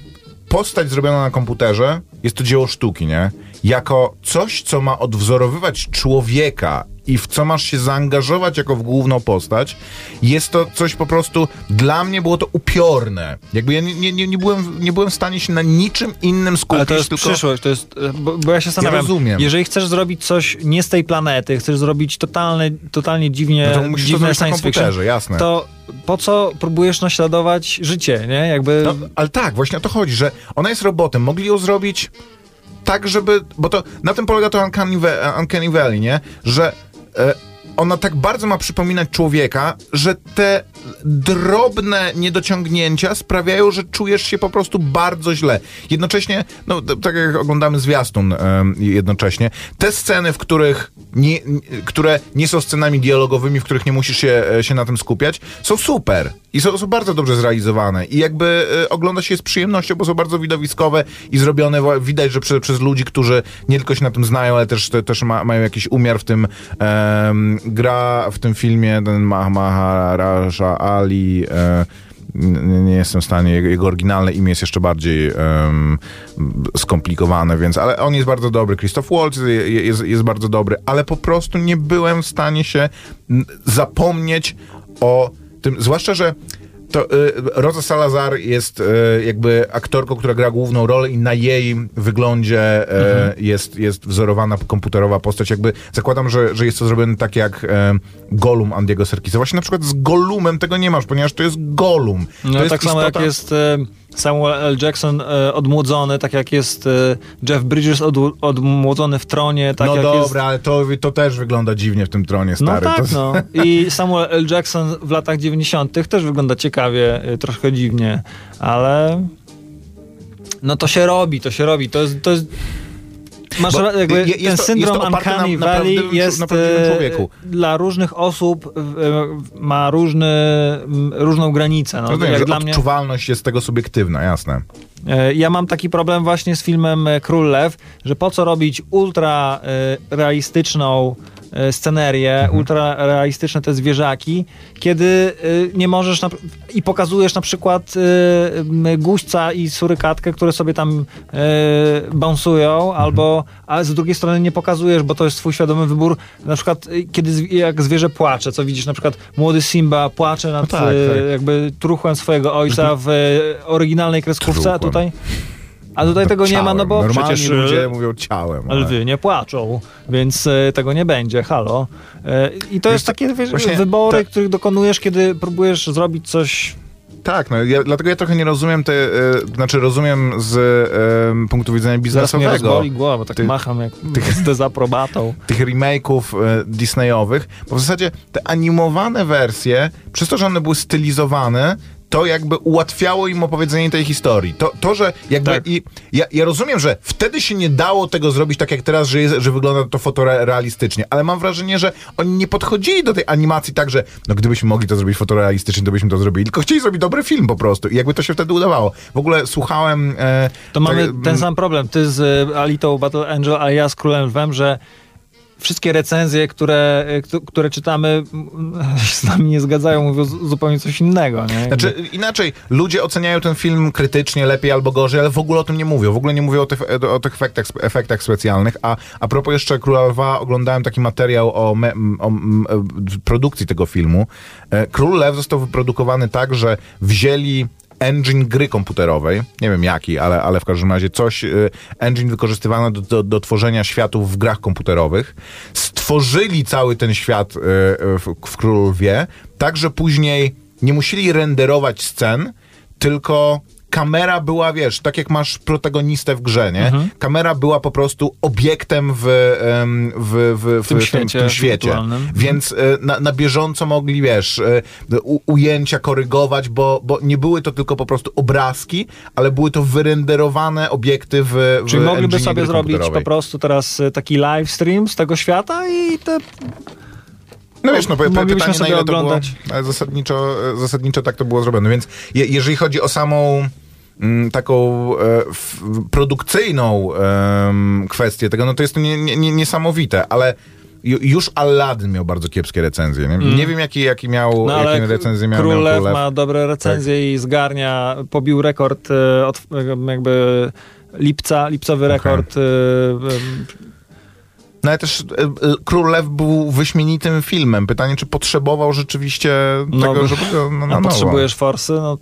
postać zrobiona na komputerze, jest to dzieło sztuki, nie? Jako coś, co ma odwzorowywać człowieka i w co masz się zaangażować jako w główną postać, jest to coś po prostu, dla mnie było to upiorne. Jakby ja nie, nie, nie, byłem, nie byłem w stanie się na niczym innym skupić, Ale to jest tylko... przyszłość, to jest, bo, bo ja się zastanawiam, rozumiem. jeżeli chcesz zrobić coś nie z tej planety, chcesz zrobić totalne, totalnie dziwnie, No to musisz to dziwne na science fiction, jasne. to po co próbujesz naśladować życie, nie? Jakby... No, ale tak, właśnie o to chodzi, że ona jest robotem. Mogli ją zrobić tak, żeby. Bo to na tym polega to Uncanny, Uncanny Valley, nie? Że e, ona tak bardzo ma przypominać człowieka, że te drobne niedociągnięcia sprawiają, że czujesz się po prostu bardzo źle. Jednocześnie, no tak jak oglądamy zwiastun em, jednocześnie, te sceny, w których nie, które nie są scenami dialogowymi, w których nie musisz się, e, się na tym skupiać, są super i są, są bardzo dobrze zrealizowane. I jakby e, ogląda się je z przyjemnością, bo są bardzo widowiskowe i zrobione, widać, że prze, przez ludzi, którzy nie tylko się na tym znają, ale też, te, też ma, mają jakiś umiar w tym gra w tym filmie ten Ma- Maharaja Ali e, nie, nie jestem w stanie, jego, jego oryginalne imię jest jeszcze bardziej em, skomplikowane, więc, ale on jest bardzo dobry, Christoph Waltz je- je- jest, jest bardzo dobry, ale po prostu nie byłem w stanie się zapomnieć o tym, zwłaszcza, że to y, Rosa Salazar jest y, jakby aktorką, która gra główną rolę i na jej wyglądzie y, jest, jest wzorowana komputerowa postać. Jakby zakładam, że, że jest to zrobione tak jak y, Gollum Andiego Serkisa. Właśnie na przykład z Gollumem tego nie masz, ponieważ to jest Gollum. No to jest tak samo jak istota- jest e, Samuel L. Jackson e, odmłodzony, tak jak jest e, Jeff Bridges od, odmłodzony w tronie, tak no jak dobra, jest... ale to, to też wygląda dziwnie w tym tronie, No stary. tak, to, no. I Samuel L. Jackson w latach 90. też wygląda ciekawie, e, troszkę dziwnie, ale no to się robi, to się robi. To jest... To jest Masz Bo jakby jest ten to- jest syndrom Uncanny na Valley jest na prawdziwym e, dla różnych osób e, ma różny, różną granicę. No, Rozumiem, jak dla mnie, odczuwalność jest tego subiektywna, jasne. E, Ja mam taki problem właśnie z filmem Król Lew, że po co robić ultra realistyczną scenerię, Mhm. ultra realistyczne te zwierzaki, kiedy e, nie możesz na, i pokazujesz na przykład e, guźca i surykatkę, które sobie tam e, bounsują, Mhm. albo a z drugiej strony nie pokazujesz, bo to jest twój świadomy wybór, na przykład e, kiedy jak zwierzę płacze, co widzisz, na przykład młody Simba płacze nad tak, e, tak. Mhm. jakby truchłem swojego ojca w e, oryginalnej kreskówce, a tutaj a tutaj tego nie ma, no bo Normalni przecież ludzie e, mówią ciałem. ale- lwy nie płaczą, więc e, tego nie będzie, halo. E, I to jest co, takie wiesz, właśnie wybory, tak. których dokonujesz, kiedy próbujesz zrobić coś Tak, no ja, dlatego ja trochę nie rozumiem te, e, znaczy rozumiem z e, punktu widzenia Zaraz mnie biznesowego rozboli głowa, bo tak Ty- macham jak z dezaprobatą. tych remake'ów e, Disneyowych, bo w zasadzie te animowane wersje, przez to, że one były stylizowane, to jakby ułatwiało im opowiedzenie tej historii. To, to że jakby... Tak. I ja, ja rozumiem, że wtedy się nie dało tego zrobić tak jak teraz, że, jest, że wygląda to fotorealistycznie, ale mam wrażenie, że oni nie podchodzili do tej animacji tak, że no gdybyśmy mogli to zrobić fotorealistycznie, to byśmy to zrobili, tylko chcieli zrobić dobry film po prostu i jakby to się wtedy udawało. W ogóle słuchałem... E, To mamy tak, ten sam problem. Ty z y, Alitą Battle Angel, a ja z Królem Lwem, że wszystkie recenzje, które, któ- które czytamy, mm, się z nami nie zgadzają, mówią zupełnie coś innego. Nie? Znaczy, inaczej, ludzie oceniają ten film krytycznie, lepiej albo gorzej, ale w ogóle o tym nie mówią. W ogóle nie mówią o tych, o tych efektach, efektach specjalnych. A, a propos jeszcze Króla Lwa, oglądałem taki materiał o, me, o m, e, produkcji tego filmu. E, Król Lew został wyprodukowany tak, że wzięli engine gry komputerowej, nie wiem jaki, ale, ale w każdym razie coś, e, engine wykorzystywany do, do, do tworzenia światów w grach komputerowych, stworzyli cały ten świat e, w, w Lwie, tak, że później nie musieli renderować scen, tylko kamera była, wiesz, tak jak masz protagonistę w grze, nie? Kamera była po prostu obiektem w, em, w, w, w, tym w świecie w tym świecie. Więc e, na, na bieżąco mogli, wiesz, e, u, ujęcia korygować, bo, bo nie były to tylko po prostu obrazki, ale były to wyrenderowane obiekty w, w Czyli mogliby sobie zrobić po prostu teraz y, taki live stream z tego świata i te No wiesz, no pytanie na ile to było, oglądać. ale zasadniczo, e, zasadniczo tak to było zrobione. Więc je, jeżeli chodzi o samą taką e, produkcyjną kwestię tego, no to jest to nie, nie, nie, niesamowite, ale ju, już Aladdin miał bardzo kiepskie recenzje. Nie, nie wiem, jaki, jaki miał, Mm. No jakie recenzje miał, Król Lew Król ma dobre recenzje i zgarnia, pobił rekord e, od jakby lipca, lipcowy rekord. e, No ale też Król Lew był wyśmienitym filmem. Pytanie, czy potrzebował rzeczywiście No, tego, żeby go no, A na nowo. potrzebujesz forsy? No,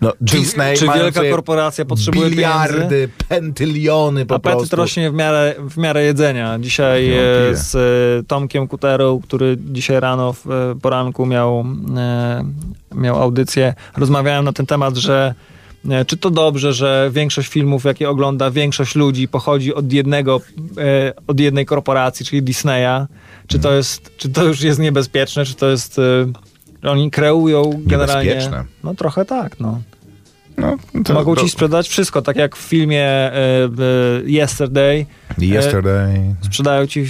No, czy Disney czy wielka korporacja potrzebuje biliardy, pieniędzy? pentyliony po Apetyt prostu. rośnie w miarę, w miarę jedzenia. Dzisiaj e, z e, Tomkiem Kuterą, który dzisiaj rano w e, poranku miał, e, miał audycję, rozmawiałem na ten temat, że e, czy to dobrze, że większość filmów, jakie ogląda większość ludzi, pochodzi od jednego, e, od jednej korporacji, czyli Disneya? Czy to, jest, czy to już jest niebezpieczne? Czy to jest... Oni kreują generalnie... Niebezpieczne? No trochę tak, no. No, to, Mogą ci sprzedać wszystko, tak jak w filmie e, e, Yesterday. Yesterday. Sprzedają ci,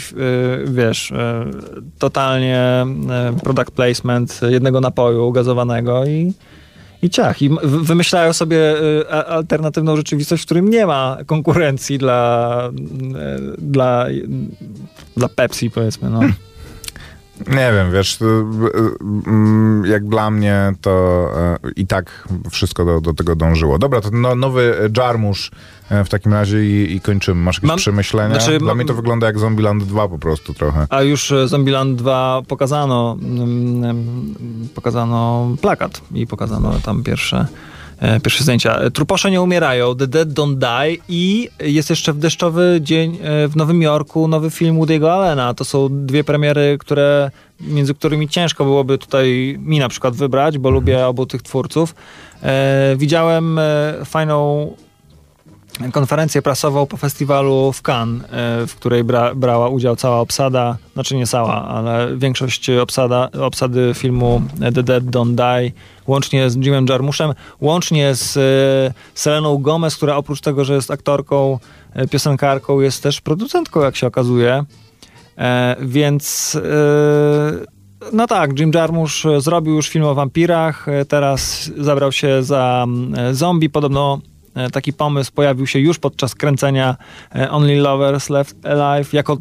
wiesz, totalnie product placement jednego napoju gazowanego i, i ciach. I wymyślają sobie alternatywną rzeczywistość, w którym nie ma konkurencji dla, dla, dla Pepsi, powiedzmy. No. Nie wiem, wiesz, mm, jak dla mnie to y, i tak wszystko do, do tego dążyło. Dobra, to no, nowy Jarmusz y, w takim razie i, i kończymy. Masz jakieś Mam- przemyślenia? znaczy, dla mam- mnie to wygląda jak Zombieland 2 po prostu trochę. A już e, Zombieland 2 pokazano, mm, mm, pokazano plakat i pokazano tam pierwsze, e, pierwsze zdjęcia. E, Truposze nie umierają, The Dead Don't Die i jest jeszcze w deszczowy dzień e, w Nowym Jorku nowy film Woody'ego Allena. To są dwie premiery, które, między którymi ciężko byłoby tutaj mi na przykład wybrać, bo lubię obu tych twórców. E, widziałem e, fajną konferencję prasową po festiwalu w Cannes, e, w której bra, brała udział cała obsada, znaczy nie cała, ale większość obsada, obsady filmu The Dead Don't Die, łącznie z Jimem Jarmuszem, łącznie z e, Seleną Gomez, która oprócz tego, że jest aktorką, e, piosenkarką, jest też producentką, jak się okazuje. Więc no tak, Jim Jarmusch e, zrobił już film o wampirach, teraz zabrał się za zombie. Podobno taki pomysł pojawił się już podczas kręcenia e, Only Lovers Left Alive jako,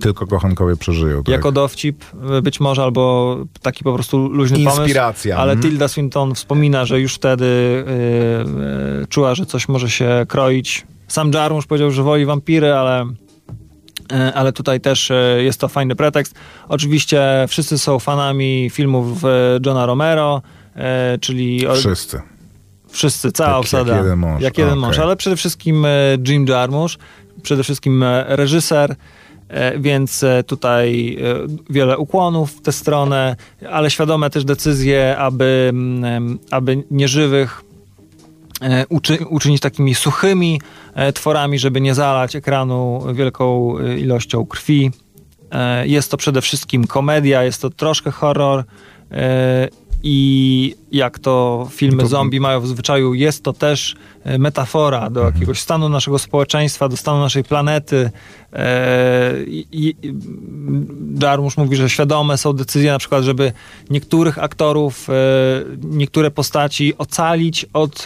Tylko kochankowie przeżyją. Tak? jako dowcip e, być może, albo taki po prostu luźny pomysł. Inspiracja. Ale mhm. Tilda Swinton wspomina, że już wtedy e, e, czuła, że coś może się kroić. Sam Jarmusch powiedział, że woli wampiry, ale E, ale tutaj też e, jest to fajny pretekst. Oczywiście wszyscy są fanami filmów e, Johna Romero, e, czyli Wszyscy. Wszyscy, cała Jak- obsada. jak jeden mąż. Jak jeden Okej. mąż, ale przede wszystkim e, Jim Jarmusch, przede wszystkim e, reżyser, e, więc tutaj wiele ukłonów w tę stronę, ale świadome też decyzje, aby, mm, aby nieżywych uczy, uczynić takimi suchymi tworami, żeby nie zalać ekranu wielką ilością krwi. Jest to przede wszystkim komedia, jest to troszkę horror I jak to filmy zombie mają w zwyczaju, jest to też metafora do Mhm. jakiegoś stanu naszego społeczeństwa, do stanu naszej planety. E, I, i Jarmusz mówi, że świadome są decyzje na przykład, żeby niektórych aktorów, e, niektóre postaci ocalić od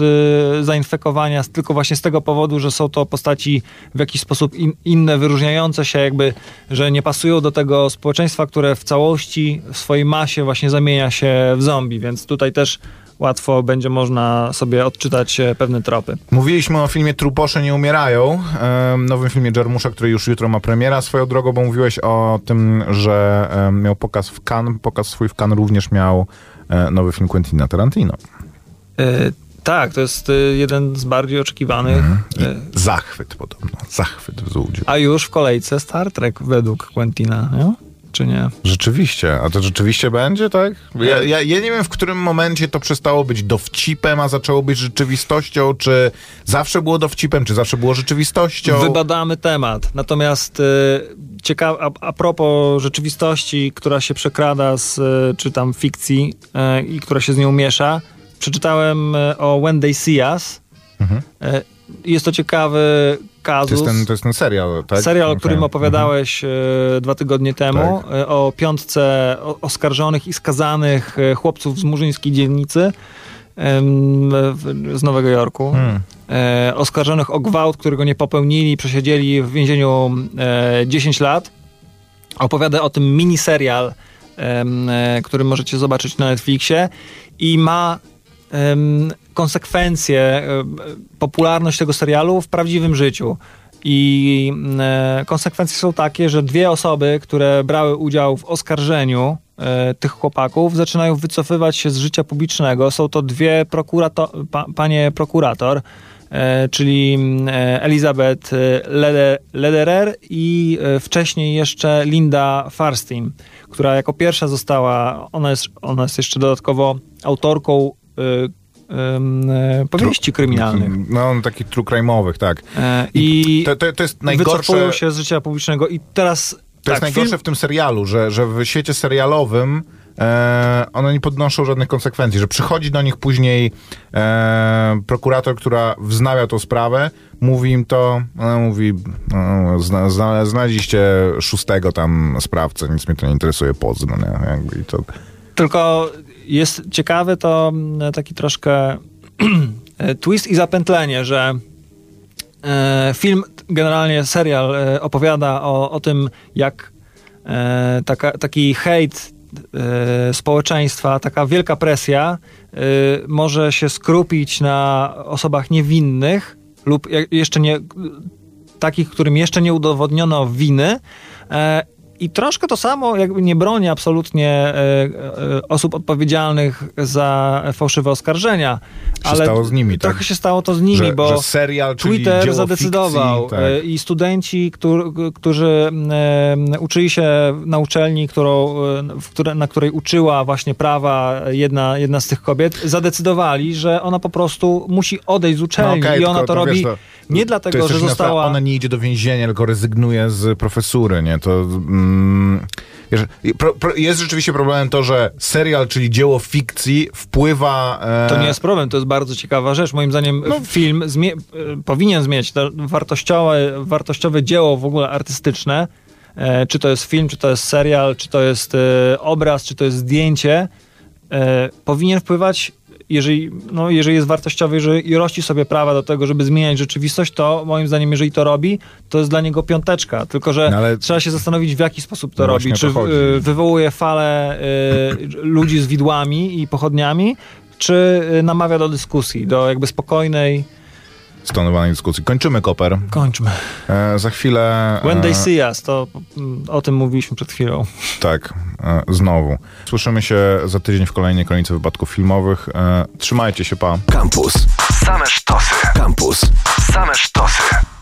e, zainfekowania tylko właśnie z tego powodu, że są to postaci w jakiś sposób in, inne, wyróżniające się jakby, że nie pasują do tego społeczeństwa, które w całości, w swojej masie właśnie zamienia się w zombie, więc tutaj też łatwo będzie można sobie odczytać e, pewne tropy. Mówiliśmy o filmie Truposze nie umierają, nowym filmie Jarmusza, który już jutro ma premiera. Swoją drogą, bo mówiłeś o tym, że miał pokaz w Cannes. Pokaz swój w Cannes również miał e, nowy film Quentina Tarantino. E, tak, to jest jeden z bardziej oczekiwanych. E, zachwyt podobno, zachwyt wzbudził. A już w kolejce Star Trek według Quentina, nie? Czy nie? Rzeczywiście, a to rzeczywiście będzie, tak? Ja, ja, ja nie wiem, w którym momencie to przestało być dowcipem, a zaczęło być rzeczywistością, czy zawsze było dowcipem, czy zawsze było rzeczywistością. Wybadamy temat. Natomiast e, ciekawe, a, a propos rzeczywistości, która się przekrada z, e, czy tam fikcji e, i która się z nią miesza, przeczytałem e, o When They See Us. Jest to ciekawy Mhm. to, kazus. jest ten, to jest ten serial, tak? Serial, o Okej. którym opowiadałeś e, dwa tygodnie temu, Tak. e, o piątce o- oskarżonych i skazanych e, chłopców z murzyńskiej dzielnicy z Nowego Jorku. Hmm. Oskarżonych o gwałt, którego nie popełnili, przesiedzieli w więzieniu e, 10 lat. Opowiada o tym miniserial, który możecie zobaczyć na Netflixie i ma konsekwencje, em, popularność tego serialu w prawdziwym życiu. I e, konsekwencje są takie, że dwie osoby, które brały udział w oskarżeniu e, tych chłopaków, zaczynają wycofywać się z życia publicznego. Są to dwie prokurato- pa, panie prokurator, e, czyli mm, e, Elizabeth e, Lede- Lederer i e, wcześniej jeszcze Linda Farstein, która jako pierwsza została, ona jest, ona jest jeszcze dodatkowo autorką e, powieści kryminalnych. No, takich true crime'owych, tak. E, I To, to, to jest wycofują najgorsze, się z życia publicznego i teraz to tak, jest najgorsze film, w tym serialu, że, że w świecie serialowym e, one nie podnoszą żadnych konsekwencji, że przychodzi do nich później e, prokurator, która wznawia tą sprawę, mówi im to, ona mówi, no, zna, zna, znaleźliście szóstego tam sprawcę, nic mnie to nie interesuje, pozdro, nie? Jakby i to... tylko jest ciekawy to mm, taki troszkę e, twist i zapętlenie, że e, film, generalnie serial e, opowiada o, o tym, jak taka, taki hejt społeczeństwa, taka wielka presja może się skrupić na osobach niewinnych lub je- jeszcze nie takich, którym jeszcze nie udowodniono winy. I troszkę to samo, jakby nie broni absolutnie e, e, osób odpowiedzialnych za fałszywe oskarżenia. Się stało z nimi, tak? Trochę się stało to z nimi, Że- bo że serial, Twitter zadecydował fikcji, tak. e, i studenci, którzy, którzy uczyli się na uczelni, którą, na której uczyła właśnie prawa jedna, jedna z tych kobiet, zadecydowali, że ona po prostu musi odejść z uczelni No okej, i ona to robi wiesz, to- nie to dlatego, że została... Ona nie idzie do więzienia, tylko rezygnuje z profesury, nie? To mm, wiesz, pro, pro, jest rzeczywiście problemem to, że serial, czyli dzieło fikcji, wpływa... E, To nie jest problem, to jest bardzo ciekawa rzecz. Moim zdaniem No. film zmie- e, powinien zmieniać to wartościowe, wartościowe dzieło w ogóle artystyczne. E, czy to jest film, czy to jest serial, czy to jest e, obraz, czy to jest zdjęcie. E, powinien wpływać, jeżeli, no, jeżeli jest wartościowy, jeżeli rości sobie prawa do tego, żeby zmieniać rzeczywistość, to moim zdaniem, jeżeli to robi, to jest dla niego piąteczka. Tylko, że No trzeba się zastanowić, w jaki sposób to No robi. Czy to e, wywołuje falę e, ludzi z widłami i pochodniami, czy e, namawia do dyskusji, do jakby spokojnej. Stonowanej dyskusji. Kończymy, Koper. Kończmy. E, za chwilę... When e, they see us, to mm, o tym mówiliśmy przed chwilą. Tak, e, znowu. Słyszymy się za tydzień w kolejnej kronice wypadków filmowych. E, trzymajcie się, pa. Campus. Same sztosy. Campus. Same sztosy.